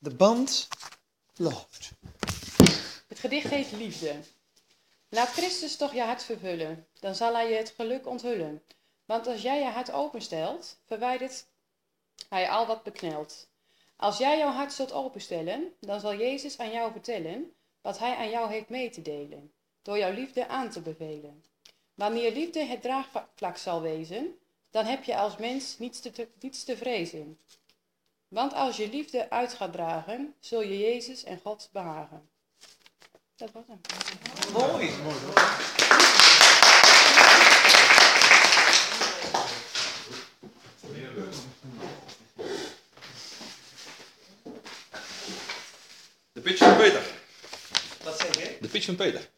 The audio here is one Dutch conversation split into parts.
De band loopt. Het gedicht heet Liefde. Laat Christus toch je hart vervullen, dan zal hij je het geluk onthullen. Want als jij je hart openstelt, verwijdert hij al wat beknelt. Als jij jouw hart zult openstellen, dan zal Jezus aan jou vertellen wat hij aan jou heeft mee te delen, door jouw liefde aan te bevelen. Wanneer liefde het draagvlak zal wezen, dan heb je als mens niets te, niets te vrezen. Want als je liefde uit gaat dragen, zul je Jezus en God behagen. Dat was hem. Mooi. De pitch van Peter. Wat zeg je? De pitch van Peter.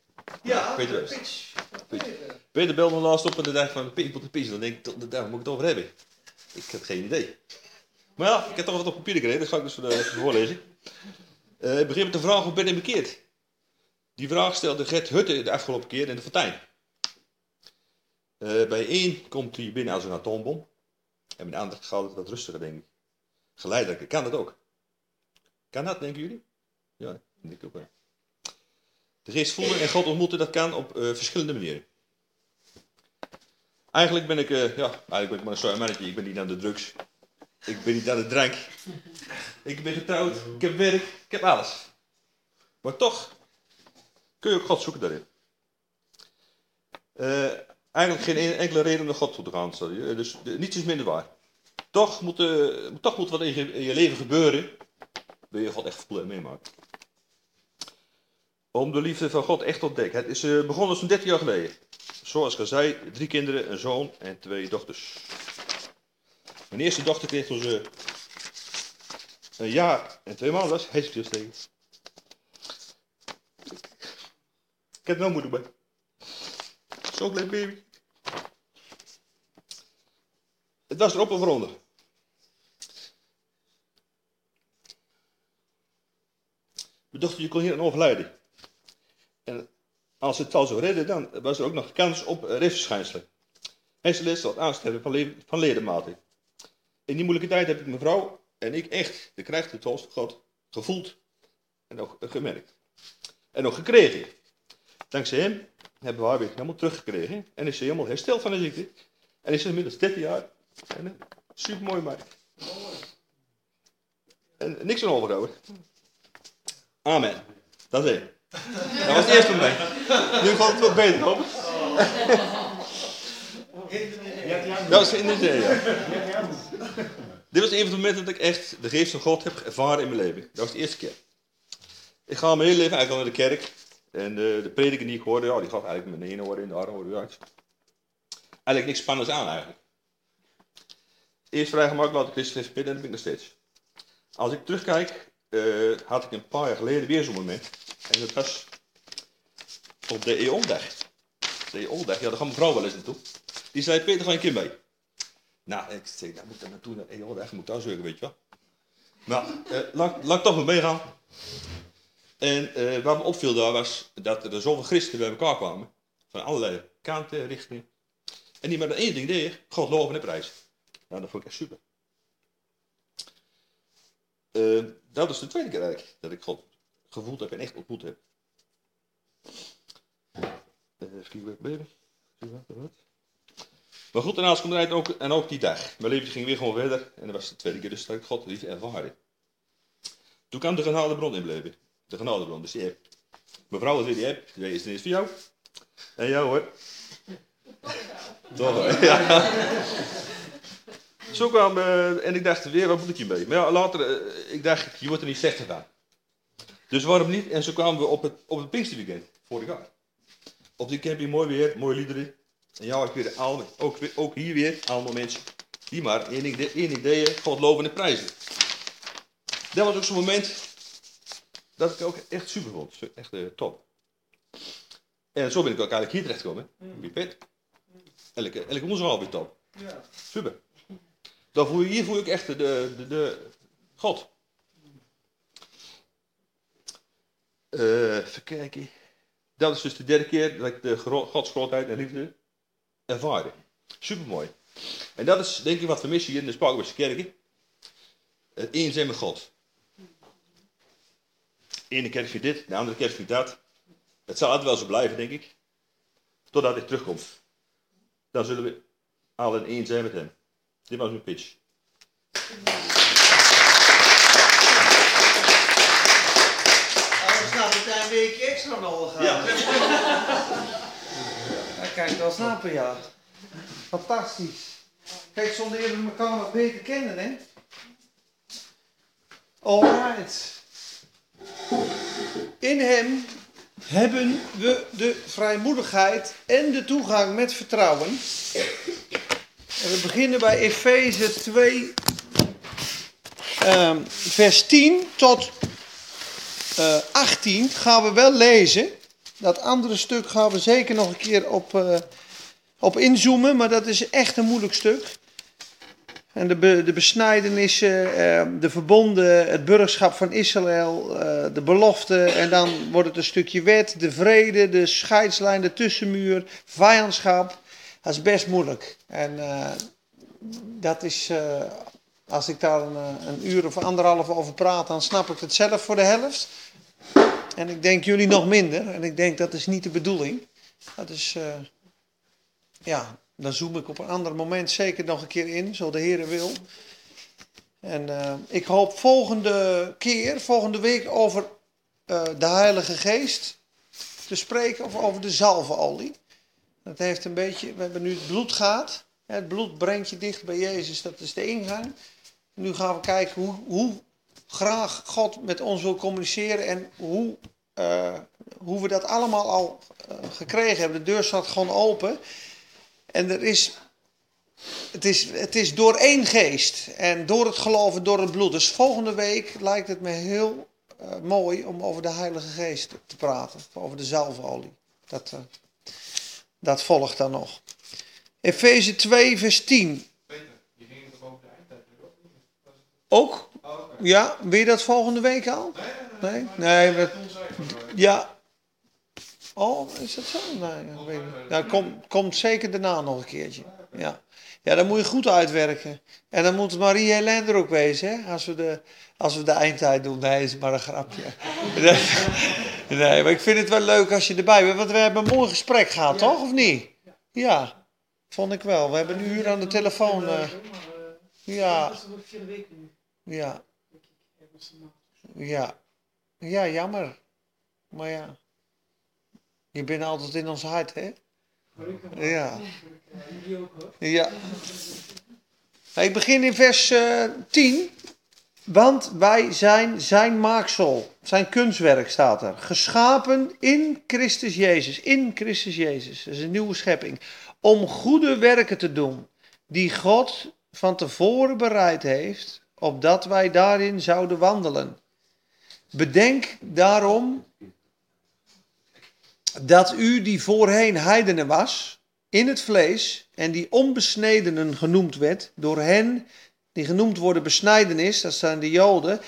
Ja, Peter de pitch. Peter. Peter belde me laatst op en dacht van de pitch de pitch. Dan denk ik, tot- daar moet ik het over hebben. Ik heb geen idee. Maar ja, ik heb toch wat op papier gekregen. Dat ga ik dus voor de, even voorlezen. Eh, ik begin met de vraag hoe ben je bekeerd? Die vraag stelde Gert Hutte de afgelopen keer in de fontein. Eh, bij één komt hij binnen als een atoombom. En bij de ander gaat het wat rustiger, denk ik. Geleidelijker. Kan dat ook? Kan dat, denken jullie? Ja, denk ik ook wel. De geest voelen en God ontmoeten, dat kan op eh, verschillende manieren. Eigenlijk ben ik, ja, eigenlijk ben ik maar een soort mannetje. Ik ben niet aan de drugs. Ik ben niet aan de drank. Ik ben getrouwd. Ik heb werk. Ik heb alles. Maar toch kun je ook God zoeken daarin. Eh, eigenlijk geen en- enkele reden om naar God toe te gaan. sorry. Eh, Dus niets is minder waar. Toch moet, eh, toch moet wat in je, leven gebeuren. Wil je God echt meemaken. Om de liefde van God echt te ontdekken. Het is begonnen zo'n 13 jaar geleden. Zoals gezegd, drie kinderen, een zoon en twee dochters. Mijn eerste dochter kreeg toen een jaar en twee maanden was, heesjes tegen. Ik heb nou moeder bij. Zo'n klein baby. Het was erop en veronder. Mijn dochtertje kon hier aan overlijden. En als het al zou redden, dan was er ook nog kans op uh, restverschijnselen. Hersenletsel, het aansterven van, van ledematen. In die moeilijke tijd heb ik mevrouw en ik echt de krijg de toast van God gevoeld en ook eh, gemerkt. En ook gekregen. Dankzij hem hebben we haar weer helemaal teruggekregen en is ze helemaal hersteld van de ziekte. En is ze inmiddels 13 jaar en een super mooi meid. En niks aan overhouden. Amen. Dat is het. Dat was het eerste mij. Nu gaat het wat beter, hoor. Dat in de zee. Dit was een van de momenten dat ik echt de geest van God heb ervaren in mijn leven. Dat was de eerste keer. Ik ga mijn hele leven eigenlijk al naar de kerk. En de, de prediker die ik hoorde, ja, die gaf eigenlijk mijn ene oor in, de andere oor uit. Eigenlijk niks spannends aan eigenlijk. Eerst vrij laat ik Christus bidden en dat ben ik nog steeds. Als ik terugkijk, eh, had ik een paar jaar geleden weer zo'n moment. En dat was op de EON-dag. De EON-dag, ja, daar gaat mijn vrouw wel eens naartoe. Die zei, Peter, ga een keer mee? Nou, ik zei, daar moet ik daar naartoe naar EON-dag, ik moet daar zorgen, weet je wel. Maar eh, laat, laat toch maar meegaan. En eh, wat me opviel daar was dat er zoveel christenen bij elkaar kwamen. Van allerlei kanten, richtingen. En die maar één ding deden, God loven en prijzen. Nou, dat vond ik echt super. Eh, dat is de tweede keer eigenlijk dat ik God gevoeld heb en echt ontmoet heb. Eh, even kijken wat? Maar goed, daarnaast komt eruit ook, en ook die dag. Mijn leven ging weer gewoon verder. En dat was de tweede keer dus dat ik God lief ervaren. Toen kwam de genadebron in leven. De genadebron, dus die app. Mevrouw, wat wil die app? Die is ineens voor jou. En jou hoor. Toch hoor, ja. Zo kwam, eh, en ik dacht weer, wat moet ik hiermee? Maar ja, later, eh, ik dacht, je wordt er niet slechter van. Dus waarom niet? En zo kwamen we op het, op het Pinksterweekend, vorig jaar. Op die camping, mooi weer, mooie liederen. En ja, ik weer allemaal, ook, weer- ook hier weer, allemaal mensen die maar één ding, één God loven en prijzen. Dat was ook zo'n moment dat ik ook echt super vond. Echt eh, top. En zo ben ik ook eigenlijk hier terecht gekomen. Wie Pet. Elke, elke woensdag alweer top. Ja. Super. Dan voel je, hier voel ik echt de, de, de God. Eh, even kijken. Dat is dus de derde keer dat ik de Gods grootheid en liefde ervaarde. Super mooi. En dat is denk ik wat we missen hier in de Spakenburgse kerken. Het één zijn met God. ene kerk vindt dit, de andere kerk vindt dat. Het zal altijd wel zo blijven, denk ik. Totdat hij terugkomt. Dan zullen we allen één zijn met hem. Dit was mijn pitch. Anders gaat het een weekje extra nodig gaan. Ja. Ja, kijk, dat snappen ja. Fantastisch. Kijk, zonder we elkaar wat beter kennen, hè? Alright. In hem hebben we de vrijmoedigheid en de toegang met vertrouwen. En we beginnen bij Efeze 2, ehm, vers 10 tot eh, 18 gaan we wel lezen. Dat andere stuk gaan we zeker nog een keer op, eh, op inzoomen, maar dat is echt een moeilijk stuk. En de, de besnijdenissen, eh, de verbonden, het burgerschap van Israël, eh, de belofte. En dan wordt het een stukje wet, de vrede, de scheidslijn, de tussenmuur, vijandschap. Dat is best moeilijk. En dat is, als ik daar een, een uur of anderhalf over praat, dan snap ik het zelf voor de helft. En ik denk jullie nog minder. En ik denk dat is niet de bedoeling. Dat is, eh, ja, dan zoom ik op een ander moment zeker nog een keer in, zo de Heer wil. En eh, ik hoop volgende keer, volgende week, over eh, de Heilige Geest te spreken of over de zalvenolie. Dat heeft een beetje, we hebben nu het bloed gehad. Het bloed brengt je dicht bij Jezus, dat is de ingang. Nu gaan we kijken hoe, hoe graag God met ons wil communiceren en hoe, eh, hoe we dat allemaal al eh, gekregen hebben. De deur staat gewoon open. En er is, het, is, het is door één geest en door het geloven, door het bloed. Dus volgende week lijkt het me heel eh, mooi om over de Heilige Geest te praten. Over de zalfolie. Dat, dat volgt dan nog. Efeze 2 vers 10. Ook? Ja, wil je dat volgende week al? Nee? Nee, we, ja. Oh, is dat zo? Nee. Ja, komt, komt zeker daarna nog een keertje. Ja. ja, dan moet je goed uitwerken. En dan moet Marie Helene er ook wezen, hè? Als we de, als we de eindtijd doen. Nee, is maar een grapje. Nee, maar ik vind het wel leuk als je erbij bent. Want we hebben een mooi gesprek gehad, toch? Of niet? Ja, vond ik wel. We hebben een uur aan de telefoon. eh, ja, ja, ja. Ja, jammer. Maar ja. Je bent altijd in ons hart, hè? Ja. Ja. Ik begin in vers eh 10. Want wij zijn zijn maaksel, zijn kunstwerk staat er. Geschapen in Christus Jezus. In Christus Jezus. Dat is een nieuwe schepping. Om goede werken te doen. Die God van tevoren bereid heeft. Opdat wij daarin zouden wandelen. Bedenk daarom dat u die voorheen heidenen was, in het vlees, en die onbesnedenen genoemd werd, door hen die genoemd worden besnijdenis, dat zijn de Joden,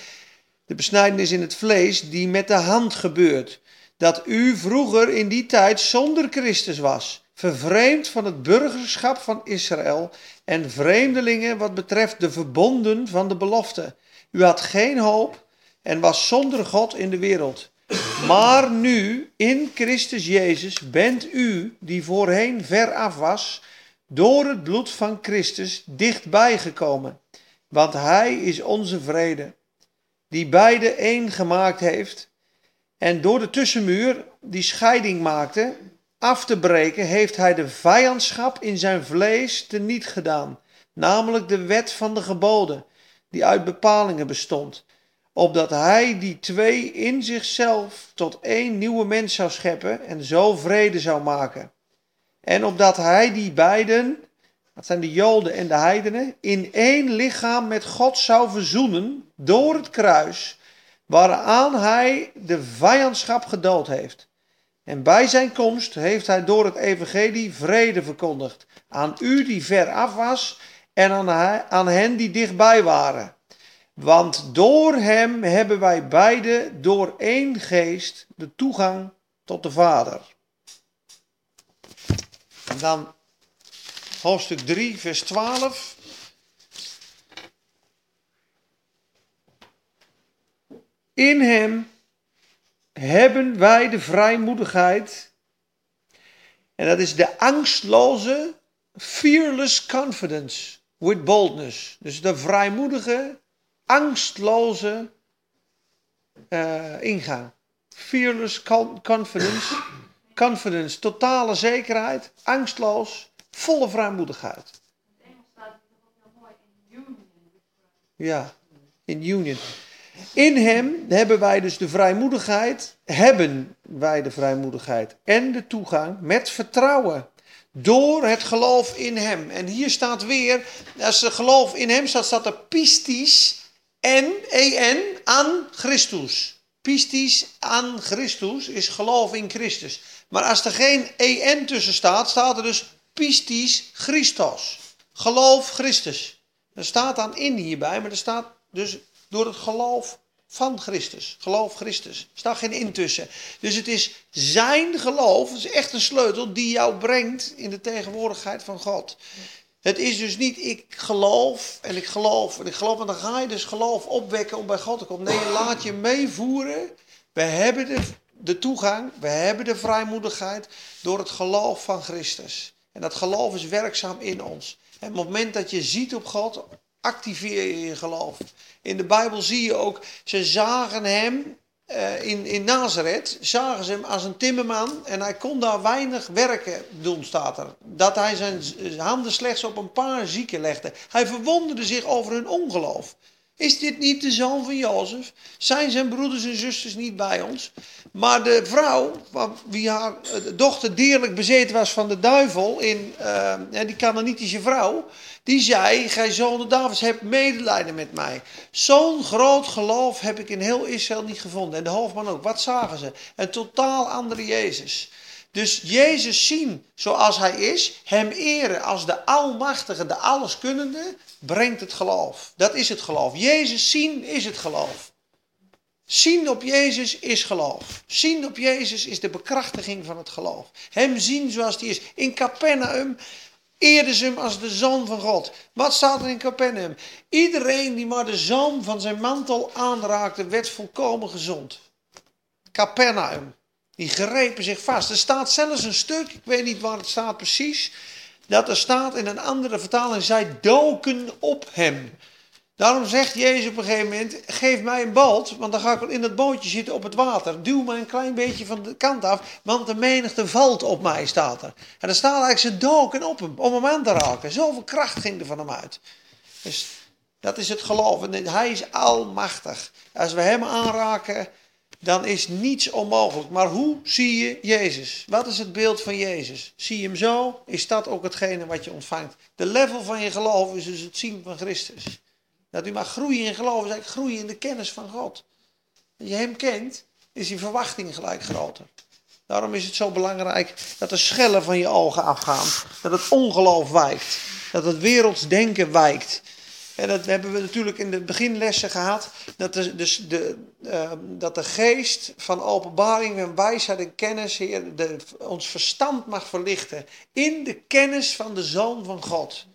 de besnijdenis in het vlees, die met de hand gebeurt. Dat u vroeger in die tijd zonder Christus was, vervreemd van het burgerschap van Israël en vreemdelingen wat betreft de verbonden van de belofte. U had geen hoop en was zonder God in de wereld. Maar nu, in Christus Jezus, bent u, die voorheen ver af was, door het bloed van Christus dichtbij gekomen. Want Hij is onze vrede, die beide één gemaakt heeft. En door de tussenmuur, die scheiding maakte, af te breken, heeft Hij de vijandschap in zijn vlees teniet gedaan. Namelijk de wet van de geboden, die uit bepalingen bestond opdat hij die twee in zichzelf tot één nieuwe mens zou scheppen en zo vrede zou maken. En opdat hij die beiden, dat zijn de Joden en de heidenen, in één lichaam met God zou verzoenen door het kruis, waaraan hij de vijandschap gedood heeft. En bij zijn komst heeft hij door het evangelie vrede verkondigd aan u die ver af was en aan, hen die dichtbij waren. Want door hem hebben wij beide door één geest de toegang tot de Vader. En dan hoofdstuk 3, vers 12. In hem hebben wij de vrijmoedigheid. En dat is de angstloze, fearless confidence with boldness. Dus de vrijmoedige, angstloze uh, ingang. Fearless confidence. Confidence, totale zekerheid, angstloos, volle vrijmoedigheid. Ja, in union. In hem hebben wij dus de vrijmoedigheid, hebben wij de vrijmoedigheid en de toegang met vertrouwen. Door het geloof in hem. En hier staat weer, als er geloof in hem staat, staat er pistis en, en, aan Christus. Pistis aan Christus is geloof in Christus. Maar als er geen en tussen staat, staat er dus pistis Christos. Geloof Christus. Er staat dan in hierbij, maar er staat dus door het geloof van Christus. Geloof Christus. Er staat geen intussen. Dus het is zijn geloof, het is echt een sleutel die jou brengt in de tegenwoordigheid van God. Het is dus niet ik geloof en ik geloof en ik geloof. En dan ga je dus geloof opwekken om bij God te komen. Nee, laat je meevoeren. We hebben de, toegang, we hebben de vrijmoedigheid door het geloof van Christus. En dat geloof is werkzaam in ons. Het moment dat je ziet op God, activeer je je geloof. In de Bijbel zie je ook, ze zagen hem uh, in, in Nazareth, zagen ze hem als een timmerman en hij kon daar weinig werken doen, staat er. Dat hij zijn handen slechts op een paar zieken legde. Hij verwonderde zich over hun ongeloof. Is dit niet de zoon van Jozef? Zijn zijn broeders en zusters niet bij ons? Maar de vrouw, wie haar eh, dochter dierlijk bezeten was van de duivel, in, uh, die Canaanitische vrouw, die zei, gij zoon Davids, heb medelijden met mij. Zo'n groot geloof heb ik in heel Israël niet gevonden. En de hoofdman ook. Wat zagen ze? Een totaal andere Jezus. Dus Jezus zien zoals hij is, hem eren als de almachtige, de alleskunnende, brengt het geloof. Dat is het geloof. Jezus zien is het geloof. Zien op Jezus is geloof. Zien op Jezus is de bekrachtiging van het geloof. Hem zien zoals hij is. In Capernaum eerden ze hem als de zoon van God. Wat staat er in Capernaum? Iedereen die maar de zoon van zijn mantel aanraakte, werd volkomen gezond. Capernaum. Die grepen zich vast. Er staat zelfs een stuk, ik weet niet waar het staat precies, dat er staat in een andere vertaling, zij doken op hem. Daarom zegt Jezus op een gegeven moment: Geef mij een boot, want dan ga ik in het bootje zitten op het water. Duw me een klein beetje van de kant af, want de menigte valt op mij, staat er. En dan staat eigenlijk: Ze doken op hem om hem aan te raken. Zoveel kracht ging er van hem uit. Dus dat is het geloof. En hij is almachtig. Als we hem aanraken, dan is niets onmogelijk. Maar hoe zie je Jezus? Wat is het beeld van Jezus? Zie je hem zo? Is dat ook hetgene wat je ontvangt? De level van je geloof is dus het zien van Christus. Dat u mag groeien in geloof, is eigenlijk groeien in de kennis van God. Als je hem kent, is die verwachting gelijk groter. Daarom is het zo belangrijk dat de schellen van je ogen afgaan. Dat het ongeloof wijkt. Dat het werelds denken wijkt. En dat hebben we natuurlijk in de beginlessen gehad. Dat de, dus de, uh, dat de geest van openbaring en wijsheid en kennis, Heer, de, ons verstand mag verlichten. In de kennis van de Zoon van God.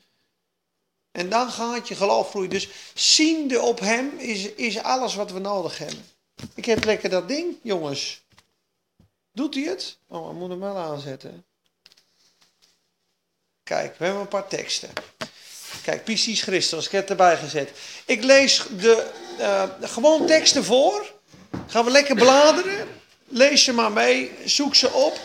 En dan gaat je geloof groeien. Dus ziende op hem is, is alles wat we nodig hebben. Ik heb lekker dat ding, jongens. Doet hij het? Oh, we moeten hem wel aanzetten. Kijk, we hebben een paar teksten. Kijk, precies Christus, ik heb het erbij gezet. Ik lees de, uh, gewoon teksten voor. Gaan we lekker bladeren. Lees ze maar mee, zoek ze op.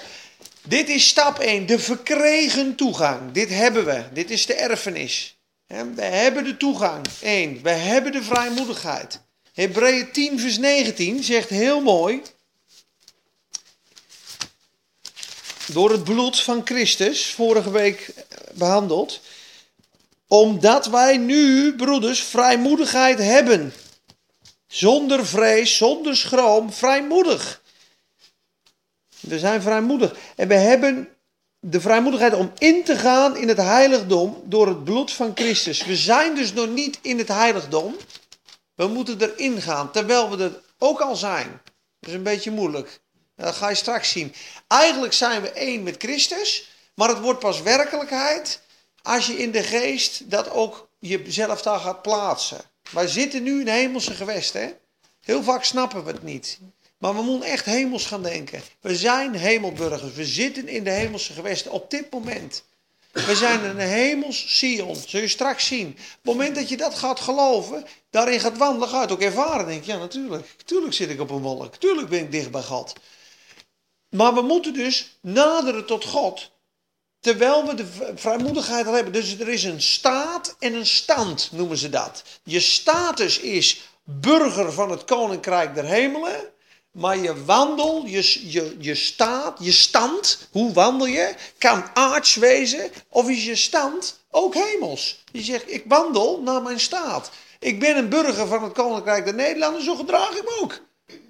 Dit is stap 1, de verkregen toegang. Dit hebben we, dit is de erfenis. We hebben de toegang. 1. We hebben de vrijmoedigheid. Hebreeën 10, vers 19 zegt heel mooi. Door het bloed van Christus, vorige week behandeld omdat wij nu, broeders, vrijmoedigheid hebben. Zonder vrees, zonder schroom, vrijmoedig. We zijn vrijmoedig. En we hebben de vrijmoedigheid om in te gaan in het heiligdom door het bloed van Christus. We zijn dus nog niet in het heiligdom. We moeten erin gaan, terwijl we er ook al zijn. Dat is een beetje moeilijk. Dat ga je straks zien. Eigenlijk zijn we één met Christus, maar het wordt pas werkelijkheid als je in de geest dat ook jezelf daar gaat plaatsen. Wij zitten nu in hemelse gewesten. Heel vaak snappen we het niet. Maar we moeten echt hemels gaan denken. We zijn hemelburgers. We zitten in de hemelse gewesten op dit moment. We zijn een hemels Sion. Zul je straks zien. Op het moment dat je dat gaat geloven, daarin gaat wandelen, ga je het ook ervaren. Denk je, ja natuurlijk. Tuurlijk zit ik op een wolk. Tuurlijk ben ik dicht bij God. Maar we moeten dus naderen tot God. Terwijl we de vrijmoedigheid al hebben. Dus er is een staat en een stand, noemen ze dat. Je status is burger van het koninkrijk der hemelen. Maar je wandel, je, je, je staat, je stand, hoe wandel je, kan aards wezen of is je stand ook hemels. Je zegt, ik wandel naar mijn staat. Ik ben een burger van het Koninkrijk der Nederlanden, zo gedraag ik me ook.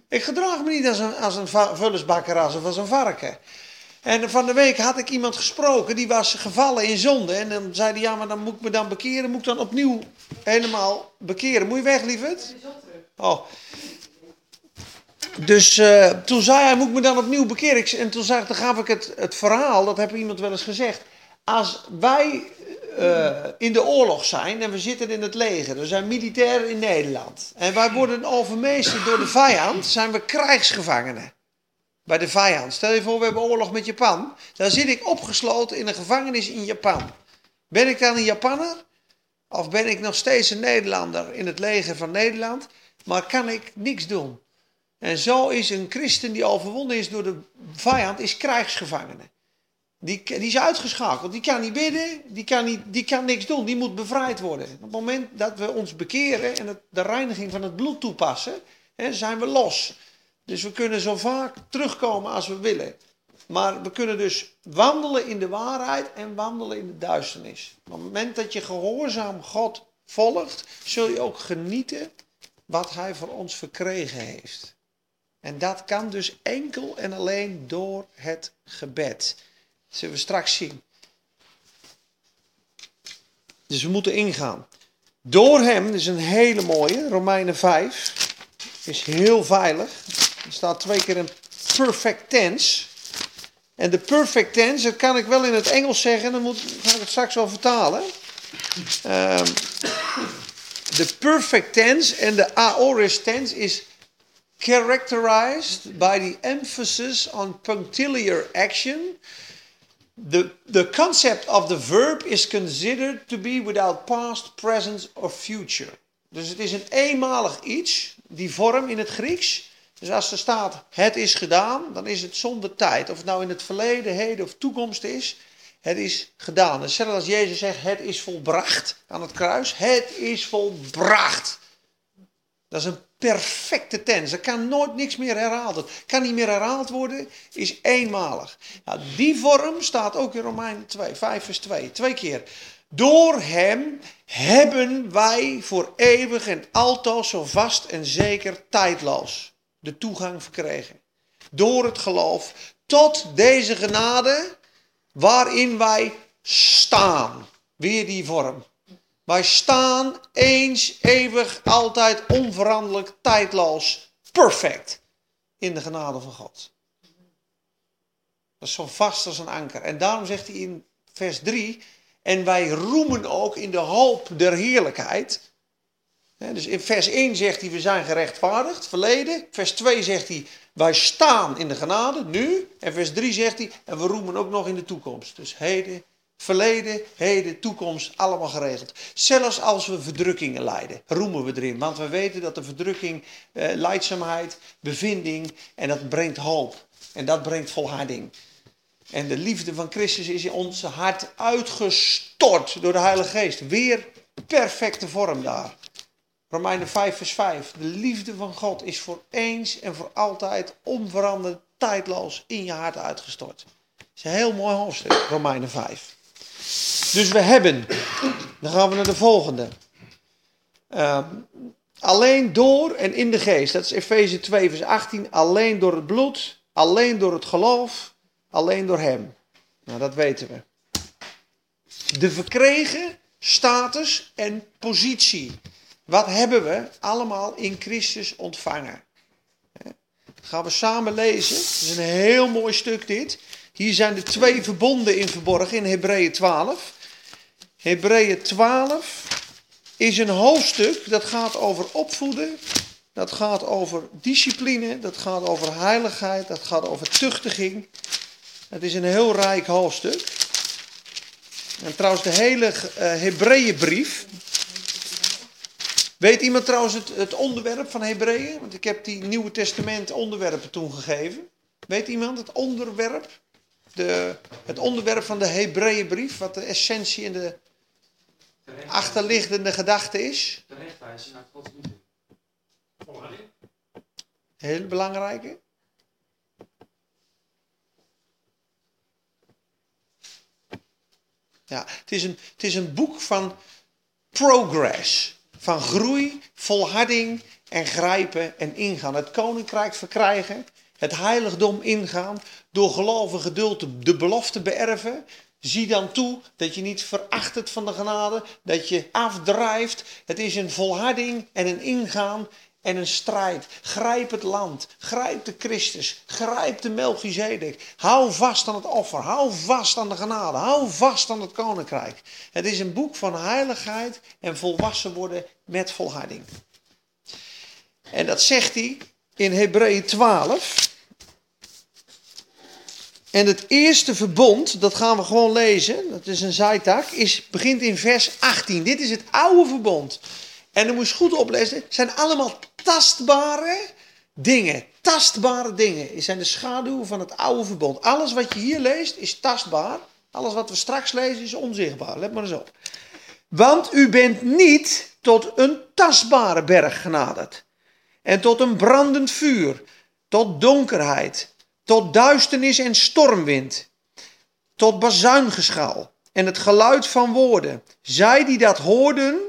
Ik gedraag me niet als een, als een vullersbakkeras of als een varken. En van de week had ik iemand gesproken, die was gevallen in zonde. En dan zei hij, ja, maar dan moet ik me dan bekeren, moet ik dan opnieuw helemaal bekeren. Moet je weg, lieverd? Oh. Dus uh, toen zei hij, moet ik me dan opnieuw bekeren? En toen, zei, dan gaf ik het, het verhaal, dat heb iemand wel eens gezegd. Als wij uh, in de oorlog zijn en we zitten in het leger, we zijn militairen in Nederland. En wij worden overmeesterd door de vijand, zijn we krijgsgevangenen. Bij de vijand. Stel je voor, we hebben oorlog met Japan. Dan zit ik opgesloten in een gevangenis in Japan. Ben ik dan een Japanner? Of ben ik nog steeds een Nederlander in het leger van Nederland? Maar kan ik niks doen? En zo is een christen die overwonnen is door de vijand, is krijgsgevangene. Die, die is uitgeschakeld. Die kan niet bidden, die kan, niet, die kan niks doen. Die moet bevrijd worden. Op het moment dat we ons bekeren en de reiniging van het bloed toepassen, hè, zijn we los. Dus we kunnen zo vaak terugkomen als we willen. Maar we kunnen dus wandelen in de waarheid en wandelen in de duisternis. Op het moment dat je gehoorzaam God volgt, zul je ook genieten wat Hij voor ons verkregen heeft. En dat kan dus enkel en alleen door het gebed. Dat zullen we straks zien. Dus we moeten ingaan. Door hem, dat is een hele mooie, Romeinen 5, is heel veilig. Er staat twee keer een perfect tense. En de perfect tense, dat kan ik wel in het Engels zeggen, dan moet, ga ik het straks wel vertalen. Um, de perfect tense en de aorist tense is characterized by the emphasis on punctiliar action. The, the concept of the verb is considered to be without past, present or future. Dus het is een eenmalig iets, die vorm in het Grieks. Dus als er staat het is gedaan, dan is het zonder tijd. Of het nou in het verleden, heden of toekomst is, het is gedaan. Hetzelfde als Jezus zegt het is volbracht aan het kruis. Het is volbracht. Dat is een perfecte tens. Er kan nooit niks meer herhaald worden. Kan niet meer herhaald worden, is eenmalig. Nou, die vorm staat ook in Romeinen 2, 5 vers 2. Twee keer. Door hem hebben wij voor eeuwig en altoos zo vast en zeker tijdloos de toegang verkregen. Door het geloof tot deze genade waarin wij staan. Weer die vorm. Wij staan eens, eeuwig, altijd, onveranderlijk, tijdloos, perfect in de genade van God. Dat is zo vast als een anker. En daarom zegt hij in vers 3, en wij roemen ook in de hoop der heerlijkheid. Dus in vers 1 zegt hij, we zijn gerechtvaardigd, verleden. Vers 2 zegt hij, wij staan in de genade, nu. En vers 3 zegt hij, en we roemen ook nog in de toekomst. Dus heden, Verleden, heden, toekomst, allemaal geregeld. Zelfs als we verdrukkingen lijden, roemen we erin. Want we weten dat de verdrukking, eh, leidzaamheid, bevinding en dat brengt hoop. En dat brengt volharding. En de liefde van Christus is in ons hart uitgestort door de Heilige Geest. Weer perfecte vorm daar. Romeinen 5 vers 5. De liefde van God is voor eens en voor altijd onveranderd, tijdloos in je hart uitgestort. Dat is een heel mooi hoofdstuk, Romeinen 5. Dus we hebben, dan gaan we naar de volgende. Uh, alleen door en in de geest, dat is Efeze 2, vers 18. Alleen door het bloed, alleen door het geloof, alleen door Hem. Nou, dat weten we. De verkregen status en positie. Wat hebben we allemaal in Christus ontvangen? Dat gaan we samen lezen. Het is een heel mooi stuk dit. Hier zijn de twee verbonden in verborgen in Hebreeën 12. Hebreeën 12 is een hoofdstuk dat gaat over opvoeden Dat gaat over discipline, dat gaat over heiligheid, dat gaat over tuchtiging. Het is een heel rijk hoofdstuk. En trouwens, de hele uh, Hebreeënbrief. Weet iemand trouwens het, het onderwerp van Hebreeën? Want ik heb die Nieuwe Testament onderwerpen toen gegeven. Weet iemand het onderwerp? De, het onderwerp van de Hebreeënbrief, wat de essentie en de achterliggende gedachte is? Terechtwijzen naar Gods liefde. Heel belangrijke. Ja, het is, een, het is een boek van progress. Van groei, volharding en grijpen en ingaan. Het koninkrijk verkrijgen. Het heiligdom ingaan. Door geloof geduld de belofte beërven. Zie dan toe dat je niet veracht van de genade. Dat je afdrijft. Het is een volharding en een ingaan en een strijd. Grijp het land. Grijp de Christus. Grijp de Melchizedek. Hou vast aan het offer. Hou vast aan de genade. Hou vast aan het koninkrijk. Het is een boek van heiligheid en volwassen worden met volharding. En dat zegt hij in Hebreeën 12. En het eerste verbond, dat gaan we gewoon lezen, dat is een zijtak, is, begint in vers 18. Dit is het oude verbond. En dan moet je goed oplezen, het zijn allemaal tastbare dingen. Tastbare dingen. Zijn de schaduwen van het oude verbond. Alles wat je hier leest is tastbaar. Alles wat we straks lezen is onzichtbaar. Let maar eens op. Want u bent niet tot een tastbare berg genaderd. En tot een brandend vuur. Tot donkerheid. Tot duisternis en stormwind. Tot bazuingeschaal. En het geluid van woorden. Zij die dat hoorden,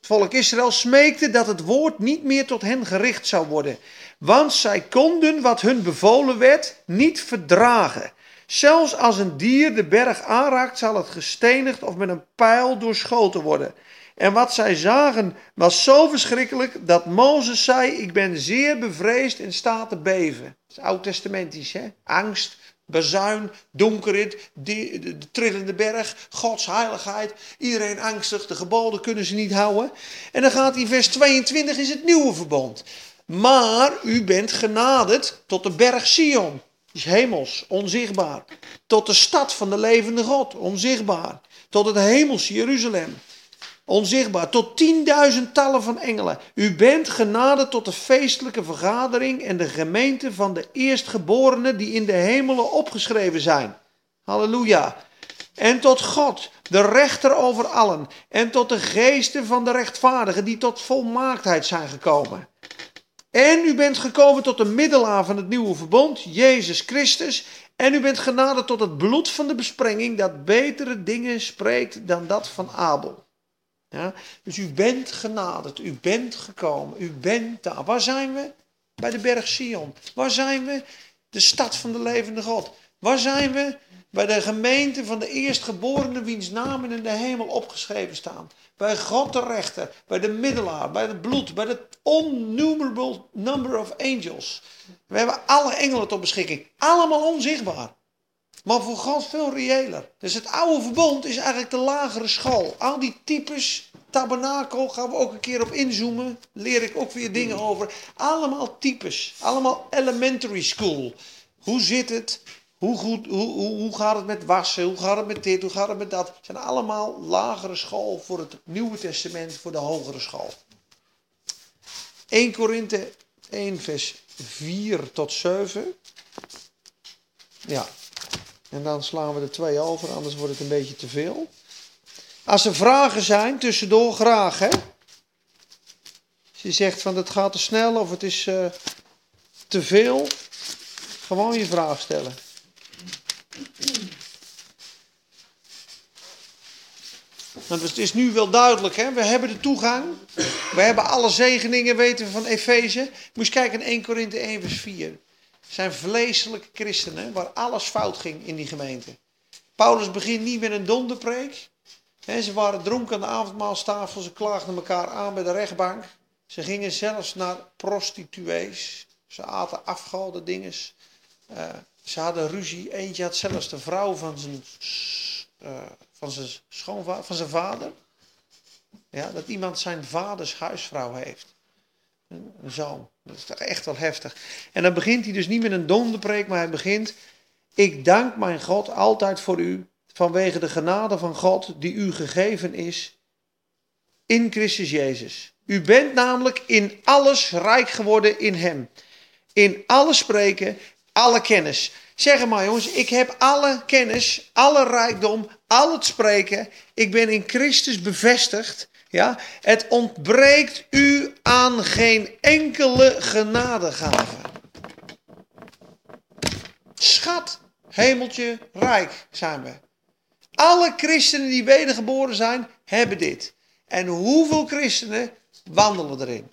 volk Israël smeekte dat het woord niet meer tot hen gericht zou worden, want zij konden wat hun bevolen werd niet verdragen. Zelfs als een dier de berg aanraakt, zal het gestenigd of met een pijl doorschoten worden. En wat zij zagen was zo verschrikkelijk dat Mozes zei: Ik ben zeer bevreesd en staat te beven. Dat is oud-testamentisch, hè? Angst, bezuin, donkerheid, de, de, de, trillende berg, Gods heiligheid. Iedereen angstig, de geboden kunnen ze niet houden. En dan gaat in vers 22 is het nieuwe verbond. Maar u bent genaderd tot de berg Sion. is hemels, onzichtbaar. Tot de stad van de levende God, onzichtbaar. Tot het hemels Jeruzalem onzichtbaar, tot tienduizendtallen van engelen. U bent genaderd tot de feestelijke vergadering en de gemeente van de eerstgeborenen die in de hemelen opgeschreven zijn. Halleluja. En tot God, de rechter over allen, en tot de geesten van de rechtvaardigen die tot volmaaktheid zijn gekomen. En u bent gekomen tot de middelaar van het nieuwe verbond, Jezus Christus. En u bent genaderd tot het bloed van de besprenging dat betere dingen spreekt dan dat van Abel. Ja? Dus u bent genaderd, u bent gekomen, u bent daar. Waar zijn we? Bij de berg Sion. Waar zijn we? De stad van de levende God. Waar zijn we? Bij de gemeente van de eerstgeborenen wiens namen in de hemel opgeschreven staan. Bij God de rechter, bij de middelaar, bij het bloed, bij het unnumerable number of angels. We hebben alle engelen tot beschikking. Allemaal onzichtbaar. Maar voor God veel reëler. Dus het oude verbond is eigenlijk de lagere school. Al die types, tabernakel, gaan we ook een keer op inzoomen. Leer ik ook weer dingen over. Allemaal types. Allemaal elementary school. Hoe zit het? Hoe, goed, hoe, hoe, hoe gaat het met wassen? Hoe gaat het met dit? Hoe gaat het met dat? Het zijn allemaal lagere school voor het Nieuwe Testament, voor de hogere school. 1 Korinthe 1 vers 4 tot 7. Ja, en dan slaan we er twee over, anders wordt het een beetje te veel. Als er vragen zijn, tussendoor graag hè. Als je zegt van het gaat te snel of het is uh, te veel, gewoon je vraag stellen. Want het is nu wel duidelijk, hè? we hebben de toegang. We hebben alle zegeningen weten van Efeze. Moet je kijken in 1 Korinthe 1 vers 4 zijn vleeselijke christenen waar alles fout ging in die gemeente. Paulus begint niet met een donderpreek. ze waren dronken aan de avondmaalstafel, ze klaagden elkaar aan bij de rechtbank. Ze gingen zelfs naar prostituees. Ze aten afgehouden dingen. Uh, ze hadden ruzie. Eentje had zelfs de vrouw van zijn, uh, van zijn, schoonvader, van zijn vader. Ja, dat iemand zijn vaders huisvrouw heeft. Een zoon. Dat is toch echt wel heftig. En dan begint hij dus niet met een donderpreek, maar hij begint... Ik dank mijn God altijd voor u, vanwege de genade van God die u gegeven is in Christus Jezus. U bent namelijk in alles rijk geworden in Hem. In alles spreken, alle kennis. Zeg maar jongens, ik heb alle kennis, alle rijkdom, al het spreken. Ik ben in Christus bevestigd. Ja? Het ontbreekt u aan geen enkele genadegave. Schat, hemeltje, rijk zijn we. Alle christenen die wedergeboren zijn, hebben dit. En hoeveel christenen wandelen erin?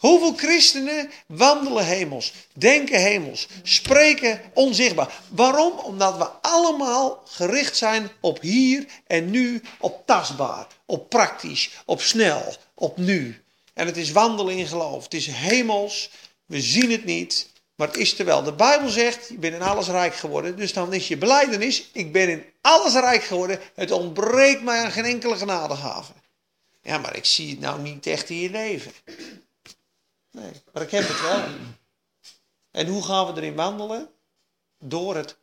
Hoeveel christenen wandelen hemels, denken hemels, spreken onzichtbaar? Waarom? Omdat we allemaal gericht zijn op hier en nu, op tastbaar, op praktisch, op snel, op nu. En het is wandelen in geloof. Het is hemels, we zien het niet, maar het is terwijl. De Bijbel zegt, je bent in alles rijk geworden. Dus dan is je beleidenis, ik ben in alles rijk geworden. Het ontbreekt mij aan geen enkele genadegave. Ja, maar ik zie het nou niet echt in je leven. Nee, maar ik heb het wel. En hoe gaan we erin wandelen? Door het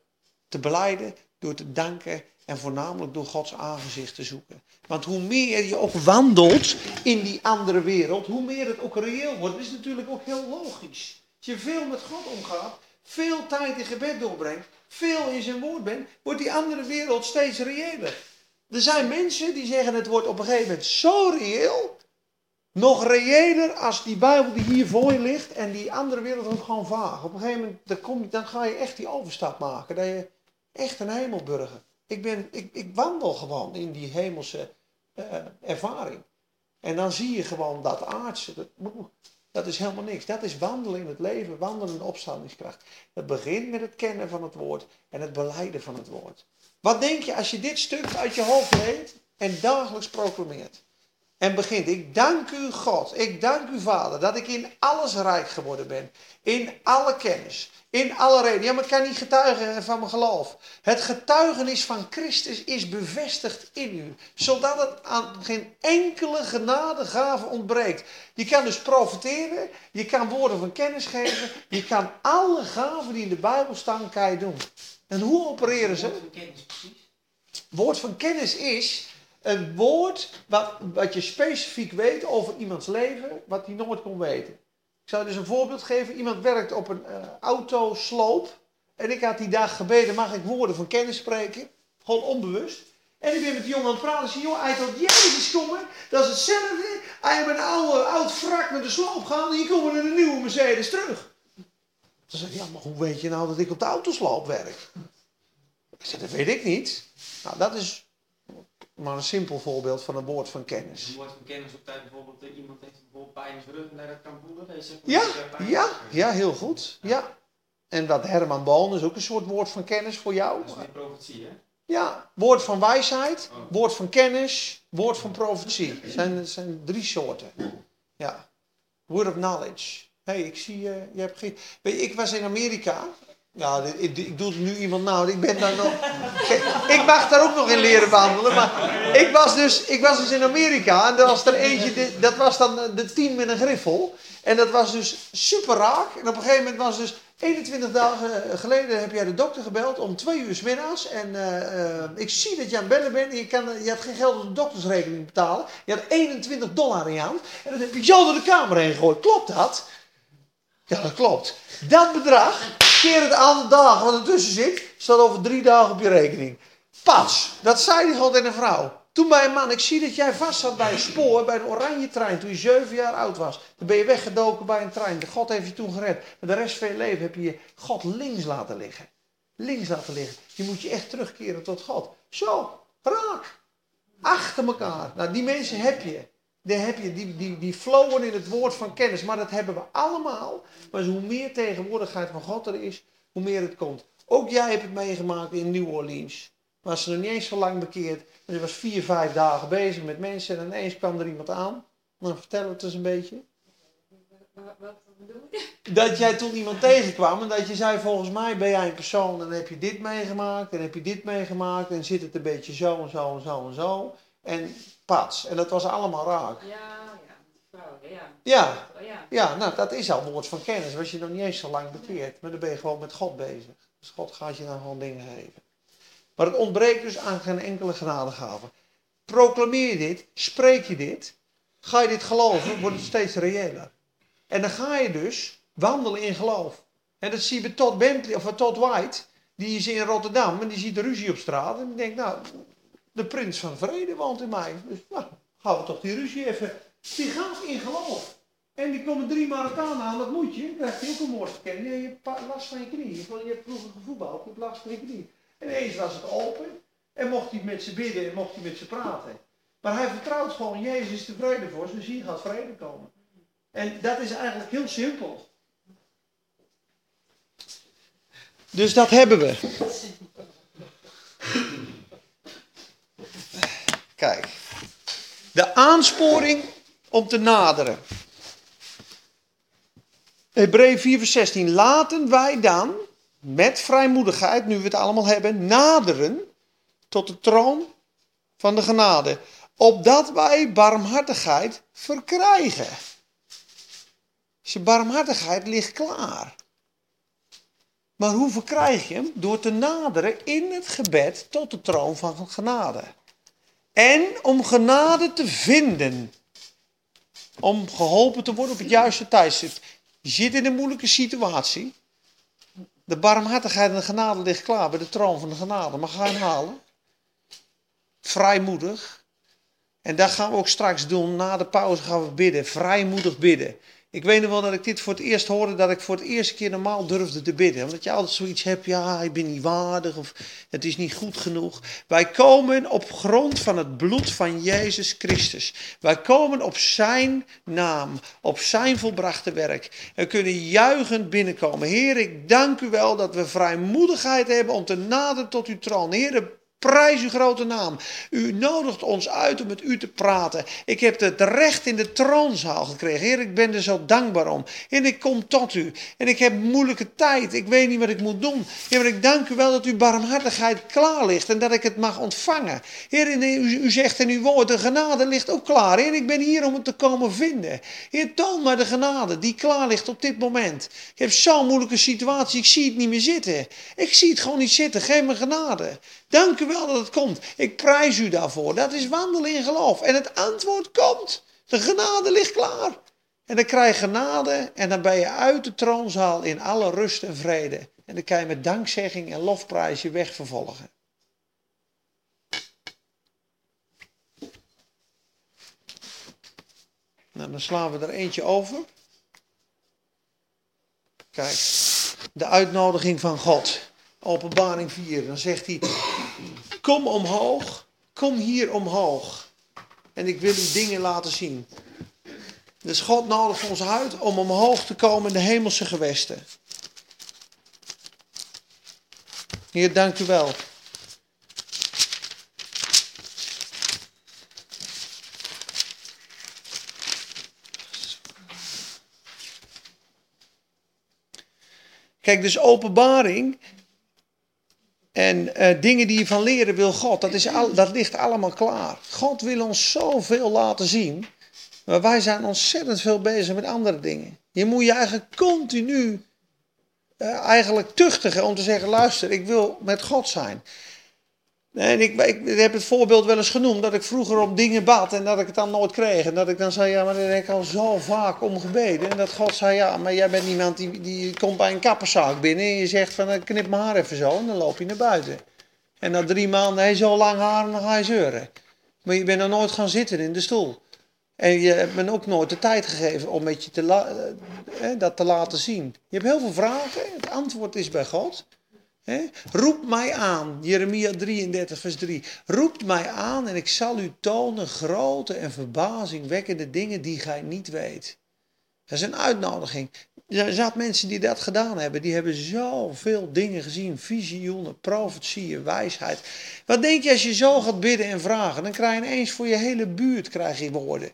te beleiden, door te danken en voornamelijk door Gods aangezicht te zoeken. Want hoe meer je ook wandelt in die andere wereld, hoe meer het ook reëel wordt. Dat is natuurlijk ook heel logisch. Als je veel met God omgaat, veel tijd in gebed doorbrengt, veel in zijn woord bent, wordt die andere wereld steeds reëler. Er zijn mensen die zeggen het wordt op een gegeven moment zo reëel, nog reëler als die Bijbel die hier voor je ligt en die andere wereld ook gewoon vaag. Op een gegeven moment dan, ga je echt die overstap maken, dat je echt een hemelburger. Ik, ben, ik, ik wandel gewoon in die hemelse uh, ervaring. En dan zie je gewoon dat aardse, dat, dat is helemaal niks. Dat is wandelen in het leven, wandelen in opstandingskracht. Het begint met het kennen van het woord en het beleiden van het woord. Wat denk je als je dit stuk uit je hoofd leent en dagelijks proclameert? En begint, ik dank u God, ik dank u Vader, dat ik in alles rijk geworden ben. In alle kennis, in alle reden. Ja, maar ik kan niet getuigen van mijn geloof. Het getuigenis van Christus is bevestigd in u, zodat het aan geen enkele genadegave ontbreekt. Je kan dus profiteren, je kan woorden van kennis geven, je kan alle gaven die in de Bijbel staan, kan je doen. En hoe opereren ze? Woord van kennis precies. Woord van kennis is een woord wat, wat je specifiek weet over iemands leven, wat hij nooit kon weten. Ik zou dus een voorbeeld geven. Iemand werkt op een uh, autosloop. En ik had die dag gebeden, mag ik woorden van kennis spreken? Gewoon onbewust. En ik ben met die jongen aan het praten. Zie, joh, hij tot Jezus komen. Dat is hetzelfde. Hij heeft een oude, oud wrak met de sloop gehaald. En hier komen er een nieuwe Mercedes terug. Dan zei hij, ja, maar hoe weet je nou dat ik op de autosloop werk? Ik zei, dat weet ik niet. Nou, dat is maar een simpel voorbeeld van een woord van kennis. Een woord van kennis op tijd bijvoorbeeld, uh, iemand heeft bijvoorbeeld pijn in zijn rug en dat kan voelen. Ja, ja, ja, heel goed. Ja. En dat Herman Boon is ook een soort woord van kennis voor jou. Dat is meer profetie, hè? Ja, woord van wijsheid, Oh. woord van kennis, woord van profetie. Het zijn, zijn drie soorten. Ja. Word of knowledge. Hé, hey, ik zie je, je hebt geen... Weet je, ik was in Amerika. Dit- ik, ik doe het nu iemand nou, ik ben daar nog... Ik mag daar ook nog in leren wandelen, maar ik was dus, ik was dus in Amerika en er was er eentje, dat was dan eh, de tien met een griffel. En dat was dus super raak. En op een gegeven moment was dus 21 dagen geleden heb jij de dokter gebeld om twee uur 's middags. En eh, eh, ik zie dat je aan het bellen bent. En je, kan, je had geen geld om de doktersrekening te betalen. Je had 21 dollar in je hand. En dat heb ik zo door de kamer heen gegooid. Klopt dat? Ja, dat klopt. Dat bedrag, keer het aantal dagen wat ertussen zit, staat over drie dagen op je rekening. Pas, dat zei die God en een vrouw. Toen bij een man, ik zie dat jij vast zat bij een spoor, bij een oranje trein, toen je zeven jaar oud was. Dan ben je weggedoken bij een trein. God heeft je toen gered. Maar de rest van je leven heb je je God links laten liggen. Links laten liggen. Je moet je echt terugkeren tot God. Zo, raak. Achter elkaar. Nou, die mensen heb je. Die heb je, die, die, die flowen in het woord van kennis. Maar dat hebben we allemaal. Maar hoe meer tegenwoordigheid van God er is, hoe meer het komt. Ook jij hebt het meegemaakt in New Orleans. Was ze nog niet eens zo lang bekeerd. Maar ze was vier, vijf dagen bezig met mensen. En ineens kwam er iemand aan. Nou, vertel het eens een beetje. Wat bedoel je? Dat jij toen iemand tegenkwam en dat je zei, volgens mij ben jij een persoon, dan heb je dit meegemaakt, en heb je dit meegemaakt, en zit het een beetje zo en zo en zo en zo. En pats. En dat was allemaal raak. Ja, ja. Ja, ja. ja, nou dat is al woord van kennis. Was je nog niet eens zo lang bekeerd. Maar dan ben je gewoon met God bezig. Dus God gaat je dan gewoon dingen geven. Maar het ontbreekt dus aan geen enkele genadegave. Proclameer je dit, spreek je dit, ga je dit geloven, wordt het steeds reëler. En dan ga je dus wandelen in geloof. En dat zie je bij Todd Bentley of Todd White. Die is in Rotterdam en die ziet de ruzie op straat. En die denkt, nou, de prins van vrede woont in mij. Dus nou, gaan we toch die ruzie even. Die gaat in geloof. En die komen drie Marokkanen aan, dat moet je. Dan je ook een woord kennen. Ja, je hebt last van je knie. Je hebt- vroeger gevoetbald, je hebt last van je knie. En ineens was het open. En mocht hij met ze bidden en mocht hij met ze praten. Maar hij vertrouwt gewoon, Jezus is de vredevorst, dus hier gaat vrede komen. En dat is eigenlijk heel simpel. Dus dat hebben we. Kijk. De aansporing om te naderen. Hebreeën 4 vers 16. Laten wij dan met vrijmoedigheid, nu we het allemaal hebben, naderen tot de troon van de genade. Opdat wij barmhartigheid verkrijgen. Dus je barmhartigheid ligt klaar. Maar hoe verkrijg je hem? Door te naderen in het gebed tot de troon van genade. En om genade te vinden. Om geholpen te worden op het juiste tijdstip. Je zit in een moeilijke situatie. De barmhartigheid en de genade ligt klaar bij de troon van de genade. Maar ga hem halen? Vrijmoedig. En dat gaan we ook straks doen. Na de pauze gaan we bidden. Vrijmoedig bidden. Ik weet nog wel dat ik dit voor het eerst hoorde, dat ik voor het eerste keer normaal durfde te bidden. Omdat je altijd zoiets hebt, ja, ik ben niet waardig of het is niet goed genoeg. Wij komen op grond van het bloed van Jezus Christus. Wij komen op zijn naam, op zijn volbrachte werk. En kunnen juichend binnenkomen. Heer, ik dank u wel dat we vrijmoedigheid hebben om te naderen tot uw troon. Heer, Prijs uw grote naam. U nodigt ons uit om met u te praten. Ik heb het recht in de troonzaal gekregen. Heer, ik ben er zo dankbaar om. En ik kom tot u. En ik heb moeilijke tijd. Ik weet niet wat ik moet doen. Heer, maar ik dank u wel dat uw barmhartigheid klaar ligt. En dat ik het mag ontvangen. Heer, u zegt in uw woord, de genade ligt ook klaar. Heer, ik ben hier om het te komen vinden. Heer, toon maar de genade die klaar ligt op dit moment. Ik heb zo'n moeilijke situatie. Ik zie het niet meer zitten. Ik zie het gewoon niet zitten. Geef me genade. Dank u wel dat het komt. Ik prijs u daarvoor. Dat is wandelen in geloof. En het antwoord komt. De genade ligt klaar. En dan krijg je genade en dan ben je uit de troonzaal in alle rust en vrede. En dan kan je met dankzegging en lofprijs je weg vervolgen. Nou, dan slaan we er eentje over. Kijk, de uitnodiging van God. Openbaring 4. Dan zegt hij: Kom omhoog, kom hier omhoog. En ik wil u dingen laten zien. Dus God nodigt ons uit om omhoog te komen in de hemelse gewesten. Heer, dank u wel. Kijk, dus openbaring en eh, dingen die je van leren wil God, dat, is al, dat ligt allemaal klaar. God wil ons zoveel laten zien, maar wij zijn ontzettend veel bezig met andere dingen. Je moet je eigenlijk continu eh, eigenlijk tuchtigen om te zeggen, luister, ik wil met God zijn. En ik, ik, heb het voorbeeld wel eens genoemd dat ik vroeger om dingen bad en dat ik het dan nooit kreeg. En dat ik dan zei, ja, maar daar heb ik al zo vaak om gebeden. En dat God zei, ja, maar jij bent iemand die, die komt bij een kapperszaak binnen en je zegt van, knip mijn haar even zo en dan loop je naar buiten. En na drie maanden, hij zo lang haar en dan ga je zeuren. Maar je bent nog nooit gaan zitten in de stoel. En je hebt me ook nooit de tijd gegeven om met je te la, eh, dat te laten zien. Je hebt heel veel vragen, het antwoord is bij God. Roep mij aan, Jeremia 33, vers 3. Roep mij aan en ik zal u tonen grote en verbazingwekkende dingen die gij niet weet. Dat is een uitnodiging. Er zijn mensen die dat gedaan hebben. Die hebben zoveel dingen gezien. Visioenen, profetieën, wijsheid. Wat denk je als je zo gaat bidden en vragen? Dan krijg je ineens voor je hele buurt krijg je woorden.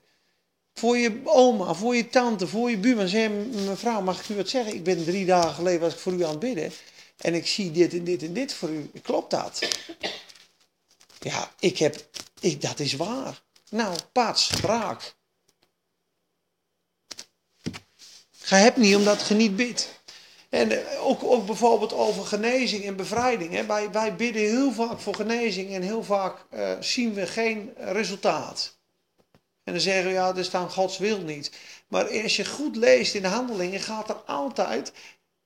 Voor je oma, voor je tante, voor je buurman. Zeg mevrouw, mag ik u wat zeggen? Ik ben drie dagen geleden was ik voor u aan het bidden. En ik zie dit en dit en dit voor u. Klopt dat? Ja, ik heb, ik, dat is waar. Nou, pats, raak. Ga hebt niet omdat je niet bidt. En eh, ook, ook bijvoorbeeld over genezing en bevrijding. Hè. Wij, wij bidden heel vaak voor genezing en heel vaak eh, zien we geen resultaat. En dan zeggen we, ja, er staat Gods wil niet. Maar als je goed leest in de handelingen, gaat er altijd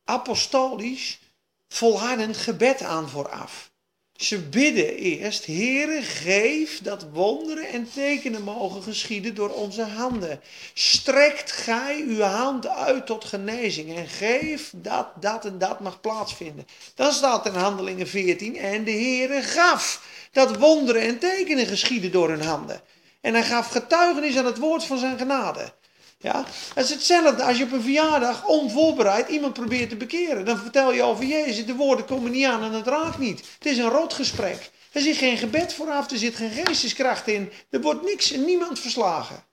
apostolisch volhardend gebed aan vooraf. Ze bidden eerst, Heere, geef dat wonderen en tekenen mogen geschieden door onze handen. Strekt gij uw hand uit tot genezing en geef dat dat en dat mag plaatsvinden. Dan staat in Handelingen 14, en de Heere gaf dat wonderen en tekenen geschieden door hun handen. En hij gaf getuigenis aan het woord van zijn genade. Ja? Het is hetzelfde als je op een verjaardag onvoorbereid iemand probeert te bekeren. Dan vertel je over Jezus, de woorden komen niet aan en het raakt niet. Het is een rotgesprek. Er zit geen gebed vooraf, er zit geen geesteskracht in. Er wordt niks en niemand verslagen.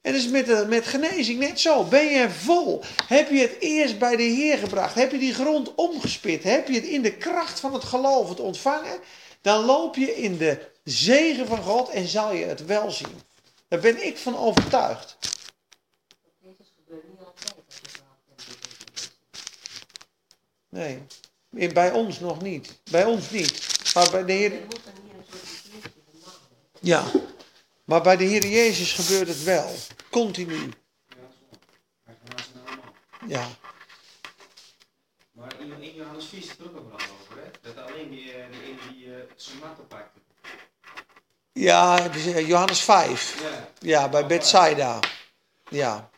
En is met, de, met genezing net zo. Ben je vol? Heb je het eerst bij de Heer gebracht? Heb je die grond omgespit? Heb je het in de kracht van het geloof het ontvangen? Dan loop je in de zegen van God en zal je het wel zien. Daar ben ik van overtuigd. Nee, bij ons nog niet. Bij ons niet. Maar bij de Heer. Ja, maar bij de Heer Jezus gebeurt het wel. Continu. Ja. Maar in, in Johannes 4 staat er ook nog over, hè? Dat alleen die, eh, die die uh, zijn maat oppakte. Ja, dus, eh, Johannes 5. Ja. Ja, bij Bethsaida. Ja.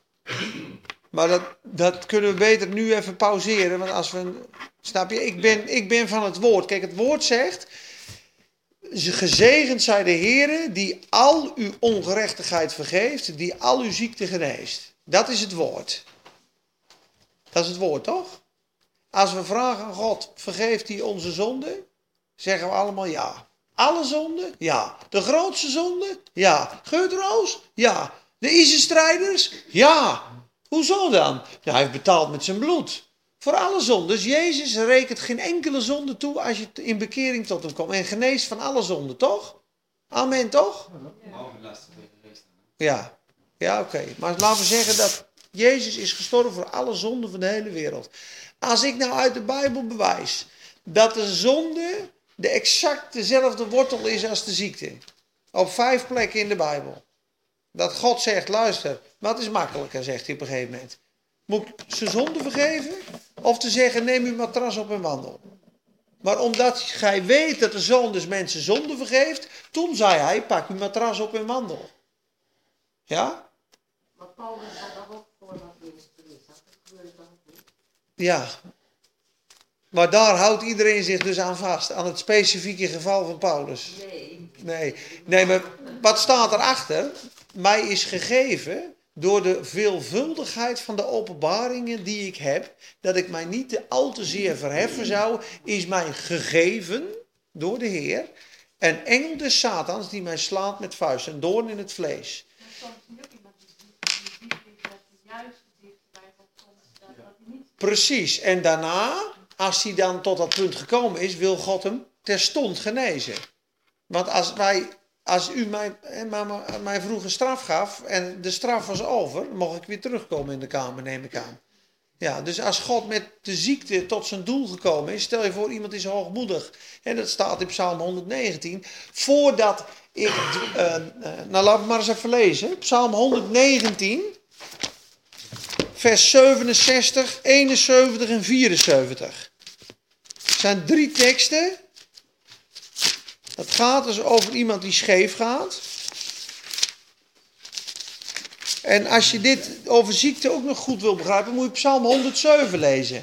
Maar dat, dat kunnen we beter nu even pauzeren. Want als we. Snap je? Ik ben, ik ben van het woord. Kijk, het woord zegt. Gezegend zij de Heer die al uw ongerechtigheid vergeeft, die al uw ziekte geneest. Dat is het woord. Dat is het woord, toch? Als we vragen aan God, vergeeft hij onze zonde? Zeggen we allemaal ja. Alle zonden? Ja. De grootste zonde? Ja. Geurtroos? Ja. De ISIS-strijders? Ja. Hoezo dan? Ja, hij heeft betaald met zijn bloed. Voor alle zondes. Jezus rekent geen enkele zonde toe als je in bekering tot hem komt. En geneest van alle zonden, toch? Amen, toch? Ja. Ja, oké. Maar laten we zeggen dat Jezus is gestorven voor alle zonden van de hele wereld. Als ik nou uit de Bijbel bewijs dat de zonde de exact dezelfde wortel is als de ziekte. Op vijf plekken in de Bijbel. Dat God zegt, luister, wat is makkelijker, zegt hij op een gegeven moment. Moet ik zijn zonde vergeven? Of te zeggen, neem uw matras op en wandel. Maar omdat gij weet dat de zoon dus mensen zonde vergeeft, toen zei hij, pak uw matras op en wandel. Ja? Maar Paulus had daar ook voor dat minister is. Dat gebeurt dan niet. Ja. Maar daar houdt iedereen zich dus aan vast, aan het specifieke geval van Paulus. Nee. Nee, nee maar wat staat erachter? Mij is gegeven door de veelvuldigheid van de openbaringen die ik heb, dat ik mij niet te al te zeer verheffen zou, is mij gegeven door de Heer een engel des Satans die mij slaat met vuist, een doorn in het vlees. Precies, en daarna, als hij dan tot dat punt gekomen is, wil God hem terstond genezen. Want als wij, als u mij, mama, mij vroeger straf gaf en de straf was over, mocht ik weer terugkomen in de kamer, neem ik aan. Ja, dus als God met de ziekte tot zijn doel gekomen is, stel je voor iemand is hoogmoedig. En dat staat in Psalm 119. Voordat ik, eh, eh, nou laten we maar eens even lezen. Psalm 119, vers 67, 71 en 74. Het zijn drie teksten. Het gaat dus over iemand die scheef gaat. En als je dit over ziekte ook nog goed wil begrijpen, moet je Psalm 107 lezen.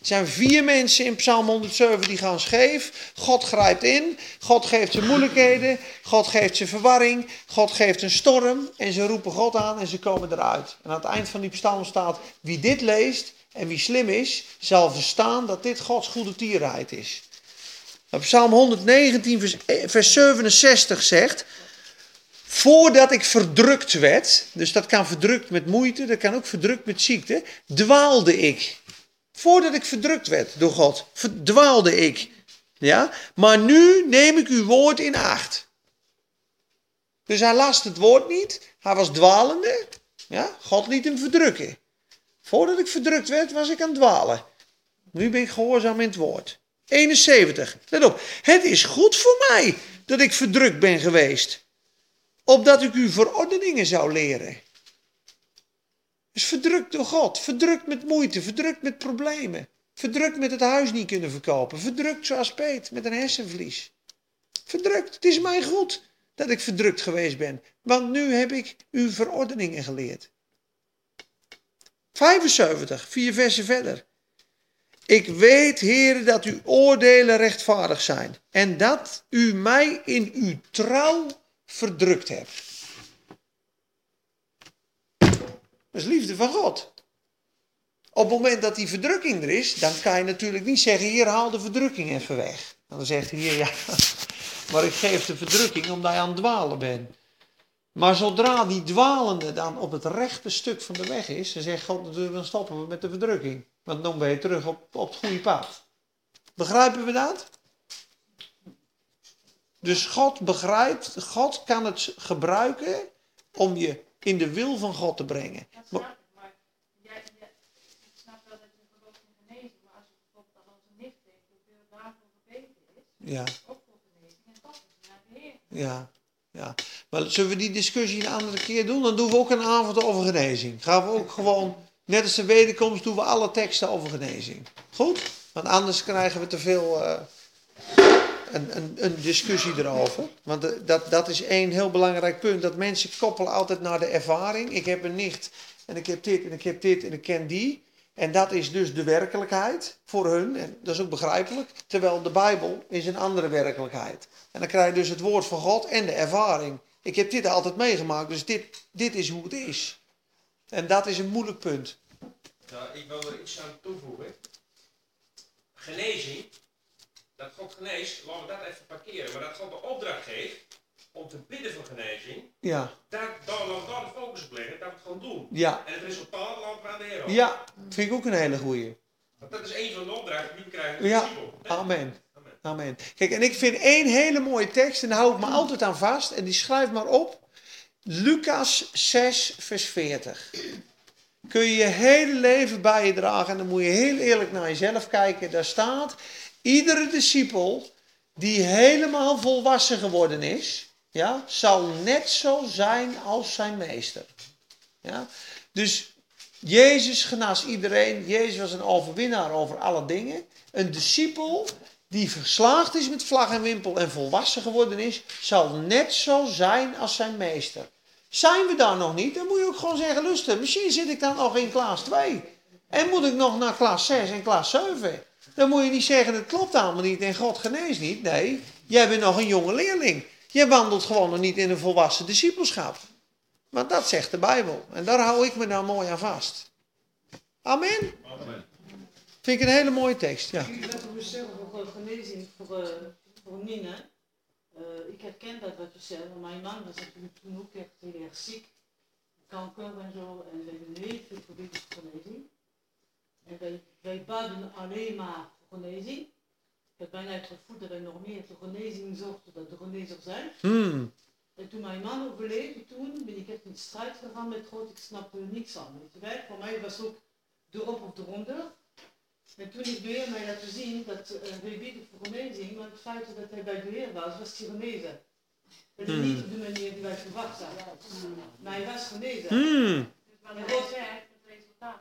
Er zijn vier mensen in Psalm 107 die gaan scheef. God grijpt in. God geeft ze moeilijkheden. God geeft ze verwarring. God geeft een storm. En ze roepen God aan en ze komen eruit. En aan het eind van die psalm staat: Wie dit leest en wie slim is, zal verstaan dat dit Gods goede tierheid is. Nou, Psalm 119, vers, eh, vers 67 zegt. Voordat ik verdrukt werd, dus dat kan verdrukt met moeite, dat kan ook verdrukt met ziekte, dwaalde ik. Voordat ik verdrukt werd door God, verdwaalde ik. Ja? Maar nu neem ik uw woord in acht. Dus hij las het woord niet, hij was dwalende. Ja? God liet hem verdrukken. Voordat ik verdrukt werd, was ik aan het dwalen. Nu ben ik gehoorzaam in het woord. 71. Let op. Het is goed voor mij dat ik verdrukt ben geweest. Opdat ik u verordeningen zou leren. Dus verdrukt door God. Verdrukt met moeite. Verdrukt met problemen. Verdrukt met het huis niet kunnen verkopen. Verdrukt zoals Peet met een hersenvlies. Verdrukt. Het is mij goed dat ik verdrukt geweest ben. Want nu heb ik uw verordeningen geleerd. 75, vier versen verder. Ik weet, Heer, dat uw oordelen rechtvaardig zijn en dat u mij in uw trouw verdrukt hebt. Dat is liefde van God. Op het moment dat die verdrukking er is, dan kan je natuurlijk niet zeggen, hier haal de verdrukking even weg. Dan zegt hij ja, maar ik geef de verdrukking omdat je aan het dwalen bent. Maar zodra die dwalende dan op het rechte stuk van de weg is, dan zegt God natuurlijk, dan stoppen we met de verdrukking. Want dan ben je terug op, op het goede pad. Begrijpen we dat? Dus God begrijpt, God kan het gebruiken om je in de wil van God te brengen. Dat snap ik, maar jij, jij, ik snap wel dat je gelooft in genezing, maar als je bijvoorbeeld aan onze nicht denkt, hoeveel daarvoor gebeten is, Ja, ook voor genezing, en toch is naar de Heer. ja, ja. Maar zullen we die discussie een andere keer doen? Dan doen we ook een avond over genezing. Gaan we ook gewoon, net als de wederkomst, doen we alle teksten over genezing. Goed? Want anders krijgen we te veel eh, een, een, een discussie erover. Want eh, dat, dat is één heel belangrijk punt. Dat mensen koppelen altijd naar de ervaring. Ik heb een nicht en ik heb dit en ik heb dit en ik ken die. En dat is dus de werkelijkheid voor hun. En dat is ook begrijpelijk. Terwijl de Bijbel is een andere werkelijkheid. En dan krijg je dus het woord van God en de ervaring. Ik heb dit altijd meegemaakt, dus dit, dit is hoe het is. En dat is een moeilijk punt. Nou, ik wil er iets aan toevoegen. Genezing, dat God geneest, laten we dat even parkeren. Maar dat God de opdracht geeft om te bidden voor genezing, Ja, daar, daar de focus op leggen, dat we het gewoon doen. ja, En het resultaat laten we aan de Heer ja. Vind ik ook een hele goeie. Want dat is een van de opdrachten die we krijgen in de Ja. Amen. Amen. Kijk, en ik vind één hele mooie tekst, en daar hou ik me altijd aan vast, en die schrijf maar op. Lucas 6, vers 40. Kun je je hele leven bij je dragen, en dan moet je heel eerlijk naar jezelf kijken. Daar staat, iedere discipel die helemaal volwassen geworden is, ja, zal net zo zijn als zijn meester. Ja? Dus Jezus genas iedereen. Jezus was een overwinnaar over alle dingen. Een discipel die verslaagd is met vlag en wimpel en volwassen geworden is, zal net zo zijn als zijn meester. Zijn we daar nog niet, dan moet je ook gewoon zeggen, luister, misschien zit ik dan nog in klas 2. En moet ik nog naar klas 6 en klas 7. Dan moet je niet zeggen, het klopt allemaal niet en God geneest niet. Nee, jij bent nog een jonge leerling. Jij wandelt gewoon nog niet in een volwassen discipelschap. Maar dat zegt de Bijbel. En daar hou ik me nou mooi aan vast. Amen. Vind ik een hele mooie tekst, ja. Ik genezing voor, eh, voor Nina. Eh, ik herken dat wat je zegt, want mijn man was natuurlijk toen ook echt heel erg ziek. Kanker en zo. En we hebben heel veel voor genezing. En wij, wij baden alleen maar voor genezing. Ik heb bijna het gevoel dat wij nog meer voor genezing zochten dan de genezer zijn. Hmm. En toen mijn man overleed, toen ben ik echt in strijd gegaan met God. Ik snapte er niks aan. Weet je wel? Voor mij was ook erop of eronder. En toen ik de Heer mij laten zien dat uh, wij bidden voor genezing, maar het feit dat hij bij de Heer was, was hij genezen. En Hmm. niet op de manier die wij verwacht hadden. Maar hij was genezen. Hmm. Dus hij zegt, het resultaat.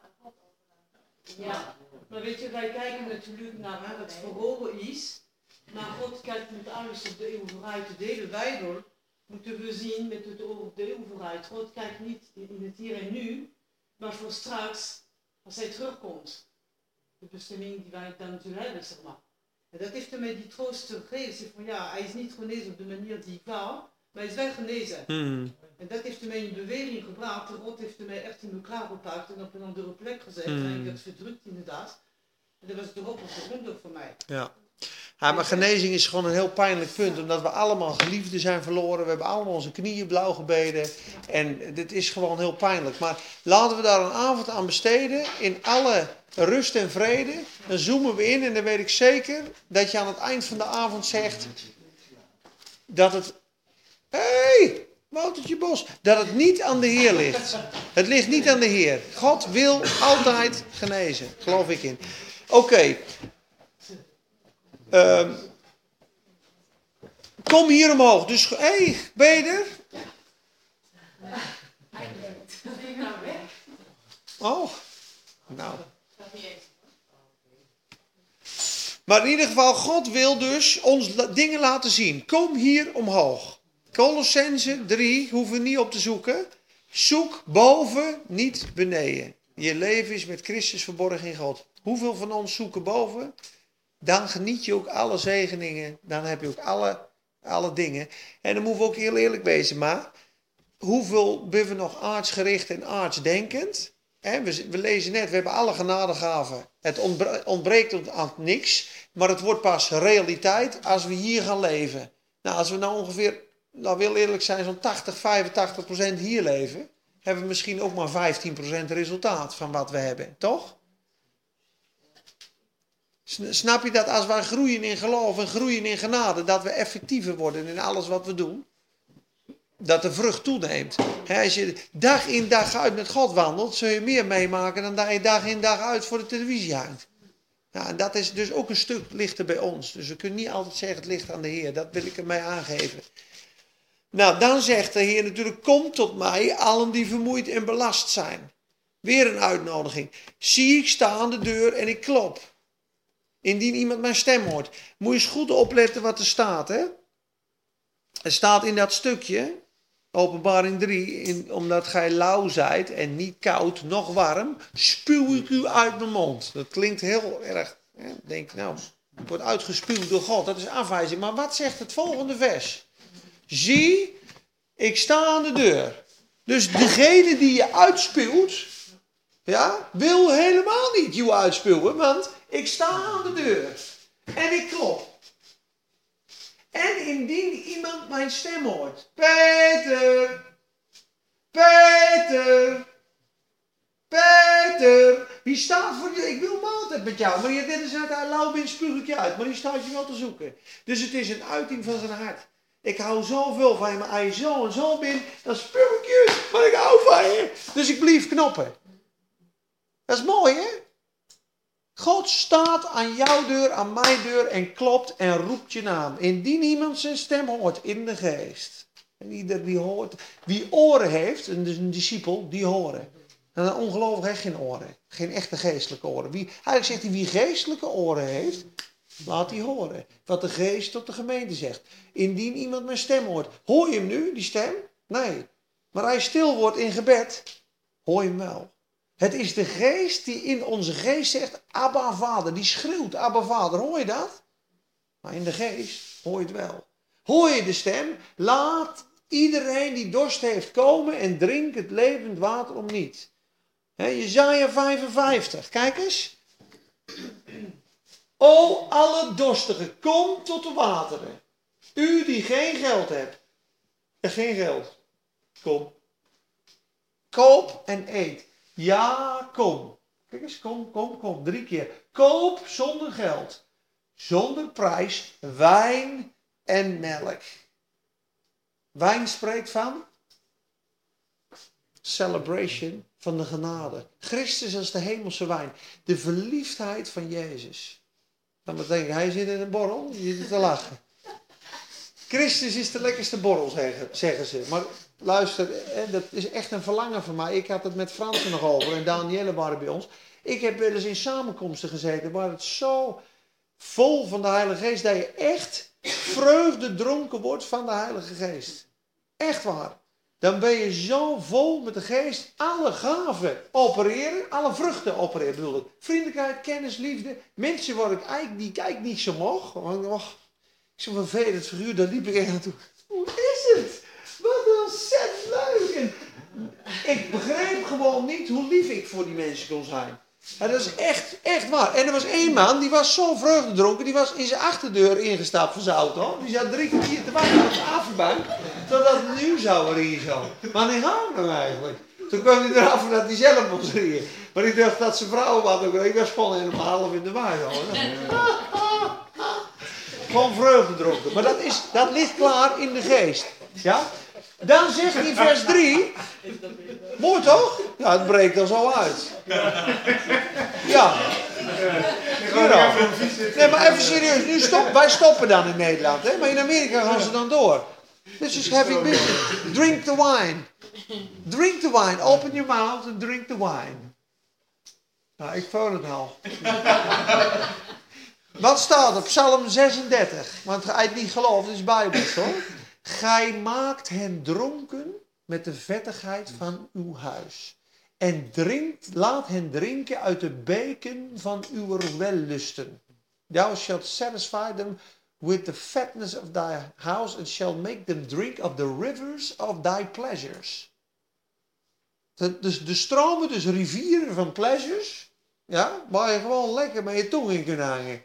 Ja, maar weet je, wij kijken natuurlijk naar hè, wat verhoren is. Maar God kijkt met alles op de eeuwigheid. De hele Bijbel moeten we zien met het oog op de eeuwigheid. God kijkt niet in het hier en nu, maar voor straks, als hij terugkomt. De bestemming die wij dan zullen hebben, zeg maar. En dat heeft mij die troost gegeven. Zeg van ja, hij is niet genezen op de manier die ik wou, maar hij is wel genezen. Hmm. En dat heeft mij in beweging gebracht. De God heeft mij echt in me klaargepakt en op een andere plek gezet. Hmm. En ik werd verdrukt inderdaad. En dat was erop of eronder voor mij. Ja. Ja, maar genezing is gewoon een heel pijnlijk punt, omdat we allemaal geliefden zijn verloren. We hebben allemaal onze knieën blauw gebeden. En dit is gewoon heel pijnlijk. Maar laten we daar een avond aan besteden, in alle rust en vrede. Dan zoomen we in en dan weet ik zeker dat je aan het eind van de avond zegt dat het... Hé, hey, Woutertje Bos. Dat het niet aan de Heer ligt. Het ligt niet aan de Heer. God wil altijd genezen. Geloof ik in. Oké. Ehm, kom hier omhoog. Dus, hé, hey, ben je er? Oh, nou. Maar in ieder geval, God wil dus ons dingen laten zien. Kom hier omhoog. Colossense 3, hoeven we niet op te zoeken. Zoek boven, niet beneden. Je leven is met Christus verborgen in God. Hoeveel van ons zoeken boven? Dan geniet je ook alle zegeningen. Dan heb je ook alle, alle dingen. En dan moeten we ook heel eerlijk wezen. Maar hoeveel ben we nog aardsgericht en aardsdenkend? Hè, we, we lezen net, we hebben alle genadegaven. Het ontbre- ontbreekt aan niks, maar het wordt pas realiteit als we hier gaan leven. Nou, als we nou ongeveer, nou wil eerlijk zijn, zo'n 80, 85 procent hier leven, hebben we misschien ook maar 15 procent resultaat van wat we hebben, toch? Sn- Snap je dat als wij groeien in geloof en groeien in genade, dat we effectiever worden in alles wat we doen? dat de vrucht toeneemt. Als je dag in dag uit met God wandelt, zul je meer meemaken dan dat je dag in dag uit voor de televisie hangt. En dat is dus ook een stuk lichter bij ons. Dus we kunnen niet altijd zeggen het ligt aan de Heer. Dat wil ik ermee aangeven. Nou, dan zegt de Heer natuurlijk, kom tot mij, allen die vermoeid en belast zijn. Weer een uitnodiging. Zie ik sta aan de deur en ik klop. Indien iemand mijn stem hoort. Moet je eens goed opletten wat er staat, hè. Er staat in dat stukje, openbaring 3, in, omdat gij lauw zijt en niet koud, nog warm, spuw ik u uit mijn mond. Dat klinkt heel erg, hè, denk nou, ik word uitgespuwd door God, dat is afwijzing. Maar wat zegt het volgende vers? Zie, ik sta aan de deur. Dus degene die je uitspuwt, ja, wil helemaal niet je uitspuwen, want ik sta aan de deur en ik klop. En indien iemand mijn stem hoort. Peter! Peter! Peter! Die staat voor je. Ik wil maaltijd met jou. Maar je dit is uit haar lauw bent, spuug uit. Maar die staat je wel te zoeken. Dus het is een uiting van zijn hart. Ik hou zoveel van je, maar als je zo en zo bent, dan spuug ik je. Maar ik hou van je. Dus ik blijf knoppen. Dat is mooi, hè? God staat aan jouw deur, aan mijn deur en klopt en roept je naam. Indien iemand zijn stem hoort in de geest. En ieder die hoort, wie oren heeft, en een discipel, die horen. En een ongelovige heeft geen oren. Geen echte geestelijke oren. Wie, eigenlijk zegt hij, wie geestelijke oren heeft, laat die horen. Wat de geest tot de gemeente zegt. Indien iemand mijn stem hoort. Hoor je hem nu, die stem? Nee. Maar hij stil wordt in gebed, hoor je hem wel. Het is de geest die in onze geest zegt, Abba Vader. Die schreeuwt, Abba Vader. Hoor je dat? Maar in de geest hoor je het wel. Hoor je de stem? Laat iedereen die dorst heeft komen en drink het levend water om niet. He, Jezaja 55, kijk eens. O alle dorstigen, kom tot de wateren. U die geen geld hebt. En geen geld. Kom. Koop en eet. Ja, kom. Kijk eens, kom, kom, kom. Drie keer. Koop zonder geld. Zonder prijs. Wijn en melk. Wijn spreekt van celebration van de genade. Christus als de hemelse wijn. De verliefdheid van Jezus. Dan betekent hij zit in een borrel, je zit te lachen. Christus is de lekkerste borrel, zeggen, zeggen ze. Maar luister, dat is echt een verlangen van mij. Ik had het met Fransen nog over en Danielle waren bij ons. Ik heb wel eens in samenkomsten gezeten waar het zo vol van de Heilige Geest dat je echt vreugde dronken wordt van de Heilige Geest. Echt waar. Dan ben je zo vol met de geest. Alle gaven opereren, alle vruchten opereren bedoel ik. Vriendelijkheid, kennis, liefde. Mensen waar ik eigenlijk, die eigenlijk niet zo mocht. Want, och, ik zo'n vervelend figuur, daar liep ik echt naartoe. Hoe is het? Ontzettend leuk. En ik begreep gewoon niet hoe lief ik voor die mensen kon zijn. Dat is echt, echt waar. En er was één man, die was zo vreugdedronken, die was in zijn achterdeur ingestapt van zijn auto. Die zat drie kwartier te wachten op de afbank, totdat het nu zou rijden zo. Maar die hang hem eigenlijk. Toen kwam hij eraf dat hij zelf moest rijden. Maar ik dacht dat zijn vrouw wat ook. Ik was gewoon helemaal half in de waai. Gewoon vreugdedronken. Maar dat, is, dat ligt klaar in de geest. Ja? Dan zegt hij vers 3. Mooi toch? Ja, het breekt er zo uit. Ja. Ja. Nee, maar even serieus. Nu stop, wij stoppen dan in Nederland. Hè? Maar in Amerika gaan ze dan door. This is heavy business. Drink the wine. Drink the wine. Open your mouth and drink the wine. Nou, ik voel het al. Wat staat er? Psalm 36. Want hij het niet gelooft, het is hoor. Gij maakt hen dronken met de vettigheid van uw huis. En drinkt, laat hen drinken uit de beken van uw wellusten. Thou shalt satisfy them with the fatness of thy house and shall make them drink of the rivers of thy pleasures. De, dus de stromen, dus rivieren van pleasures, ja, waar je gewoon lekker met je tong in kunt hangen.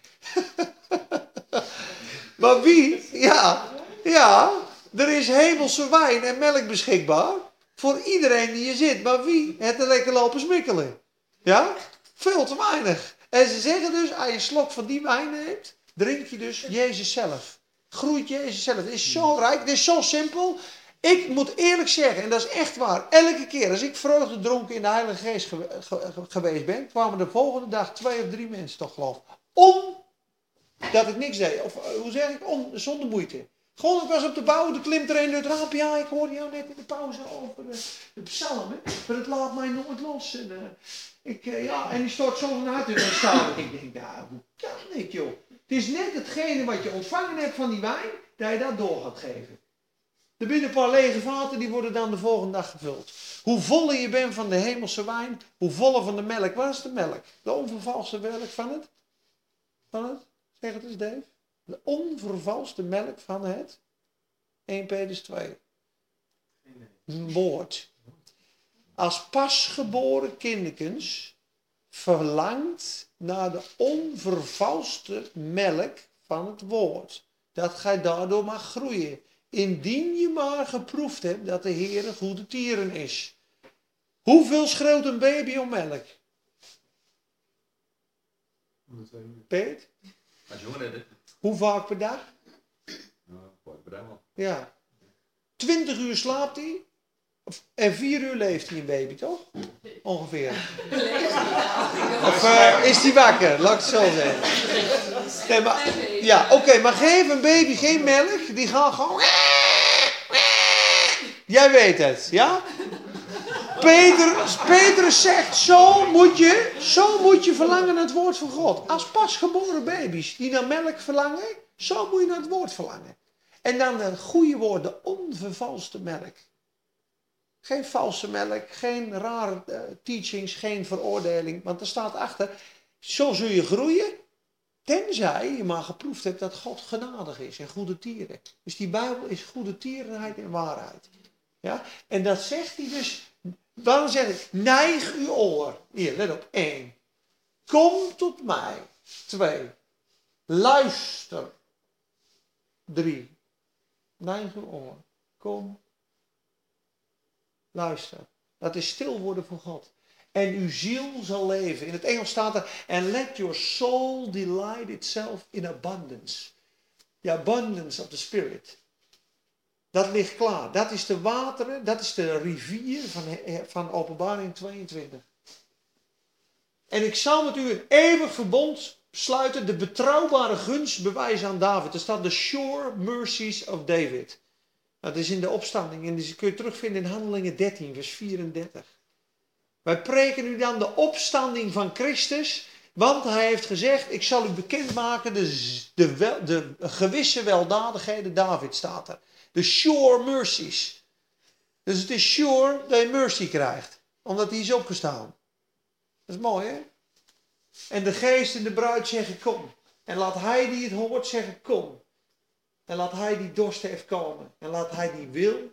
maar wie, ja, ja, er is hemelse wijn en melk beschikbaar voor iedereen die hier zit. Maar wie heeft er lekker lopen smikkelen? Ja, veel te weinig. En ze zeggen dus, als je een slok van die wijn neemt, drink je dus Jezus zelf. Groeit Jezus zelf. Het is zo rijk, het is zo simpel. Ik moet eerlijk zeggen, en dat is echt waar, elke keer als ik vreugde dronken in de Heilige Geest gewe- ge- ge- geweest ben, kwamen de volgende dag twee of drie mensen toch geloof. Omdat ik niks deed. Of eh, hoe zeg ik? Om, zonder moeite. Gewoon, ik was op de bouw, er klimt er een door het raampje. Ja, ik hoorde jou net in de pauze over de, de psalm. Hè? Maar het laat mij nooit los. En, eh, ik, eh, ja, en die stort zo vanuit in schouder. Ik denk, nou, hoe kan dit, joh? Het is net hetgene wat je ontvangen hebt van die wijn, dat je dat door gaat geven. Er binnen een paar lege vaten, die worden dan de volgende dag gevuld. Hoe voller je bent van de hemelse wijn, hoe voller van de melk. Waar is de melk? De onvervalste melk van het? Van het? Zeg het eens, Dave. De onvervalste melk van het? 1 Petrus 2. Woord. Als pasgeboren kinderkens verlangt naar de onvervalste melk van het woord. Dat gij daardoor mag groeien. Indien je maar geproefd hebt dat de Heer een goede tieren is. Hoeveel schreeuwt een baby om melk? Peet? Als jongen, hè? Hoe vaak per dag? Nou, kort bedankt. Ja. 20 uur slaapt hij. En 4 uur leeft hij een baby, toch? Ongeveer. Of eh, is hij wakker? Laat ik het zo zeggen. Nee, maar, ja, oké, maar geef een baby geen melk. Die gaat gewoon... Jij weet het, ja? Peter, Petrus zegt, zo moet, je, zo moet je verlangen naar het woord van God. Als pasgeboren baby's die naar melk verlangen, zo moet je naar het woord verlangen. En dan het goede woord, de onvervalste melk. Geen valse melk, geen rare eh, teachings, geen veroordeling. Want er staat achter, zo zul je groeien, tenzij je maar geproefd hebt dat God genadig is en goede tieren. Dus die Bijbel is goede tierenheid en waarheid. Ja? En dat zegt hij dus, waarom zeg ik, neig uw oor. Hier, let op, één. Kom tot mij. Twee. Luister. Drie. Neig uw oor. Kom. Luister. Dat is stil worden voor God. En uw ziel zal leven. In het Engels staat er, and let your soul delight itself in abundance. The abundance of the spirit. Dat ligt klaar. Dat is de wateren, dat is de rivier van, van openbaring 22. En ik zal met u een eeuwig verbond sluiten, de betrouwbare gunst bewijzen aan David. Er staat de sure mercies of David. Dat is in de opstanding en die kun je terugvinden in Handelingen 13, vers 34. Wij preken u dan de opstanding van Christus, want hij heeft gezegd, ik zal u bekendmaken de, de, de gewisse weldadigheden, David staat er. De sure mercies. Dus het is sure dat je mercy krijgt, omdat hij is opgestaan. Dat is mooi hè? En de geest en de bruid zeggen kom. En laat hij die het hoort zeggen kom. En laat hij die dorst heeft komen. En laat hij die wil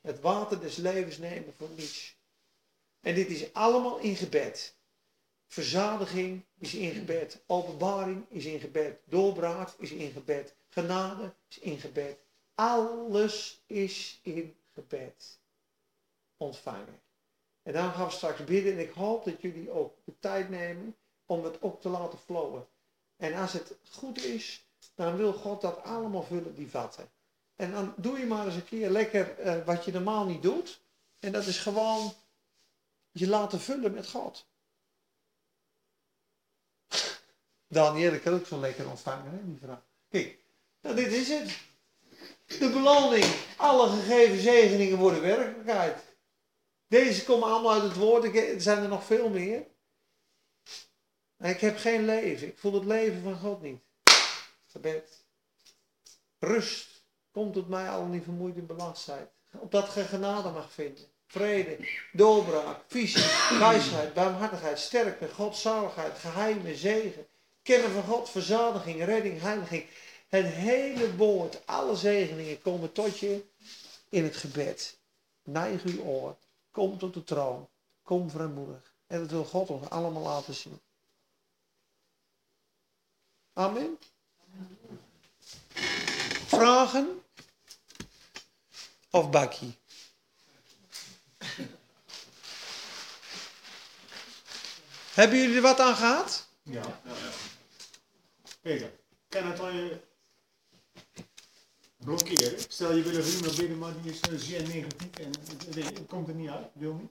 het water des levens nemen voor niets. En dit is allemaal in gebed. Verzadiging is in gebed. Openbaring is in gebed. Doorbraak is in gebed. Genade is in gebed. Alles is in gebed. Ontvangen. En dan gaan we straks bidden. En ik hoop dat jullie ook de tijd nemen om het ook te laten flowen. En als het goed is, dan wil God dat allemaal vullen, die vatten. En dan doe je maar eens een keer lekker eh, wat je normaal niet doet. En dat is gewoon je laten vullen met God. Daniel, ik kan ook zo lekker ontvangen, hè, die. Kijk, nou, dit is het. De beloning, alle gegeven zegeningen worden werkelijkheid. Deze komen allemaal uit het woord, er zijn er nog veel meer. Ik heb geen leven, ik voel het leven van God niet. Gebed. Rust. Kom tot mij allen die vermoeid en belast zijn. Opdat ge genade mag vinden. Vrede, doorbraak, visie, wijsheid, barmhartigheid, sterkte, godzaligheid, geheime zegen. Kennen van God, verzadiging, redding, heiliging. Het hele woord, alle zegeningen komen tot je in het gebed. Neig uw oor. Kom tot de troon. Kom vrijmoedig. En dat wil God ons allemaal laten zien. Amen. Vragen? Of bakkie? Hebben jullie er wat aan gehad? Ja. Peter, kan het dan je blokkeren? Stel je wil een vriend bidden, maar die is eh, zeer negatief en het komt er niet uit, wil niet.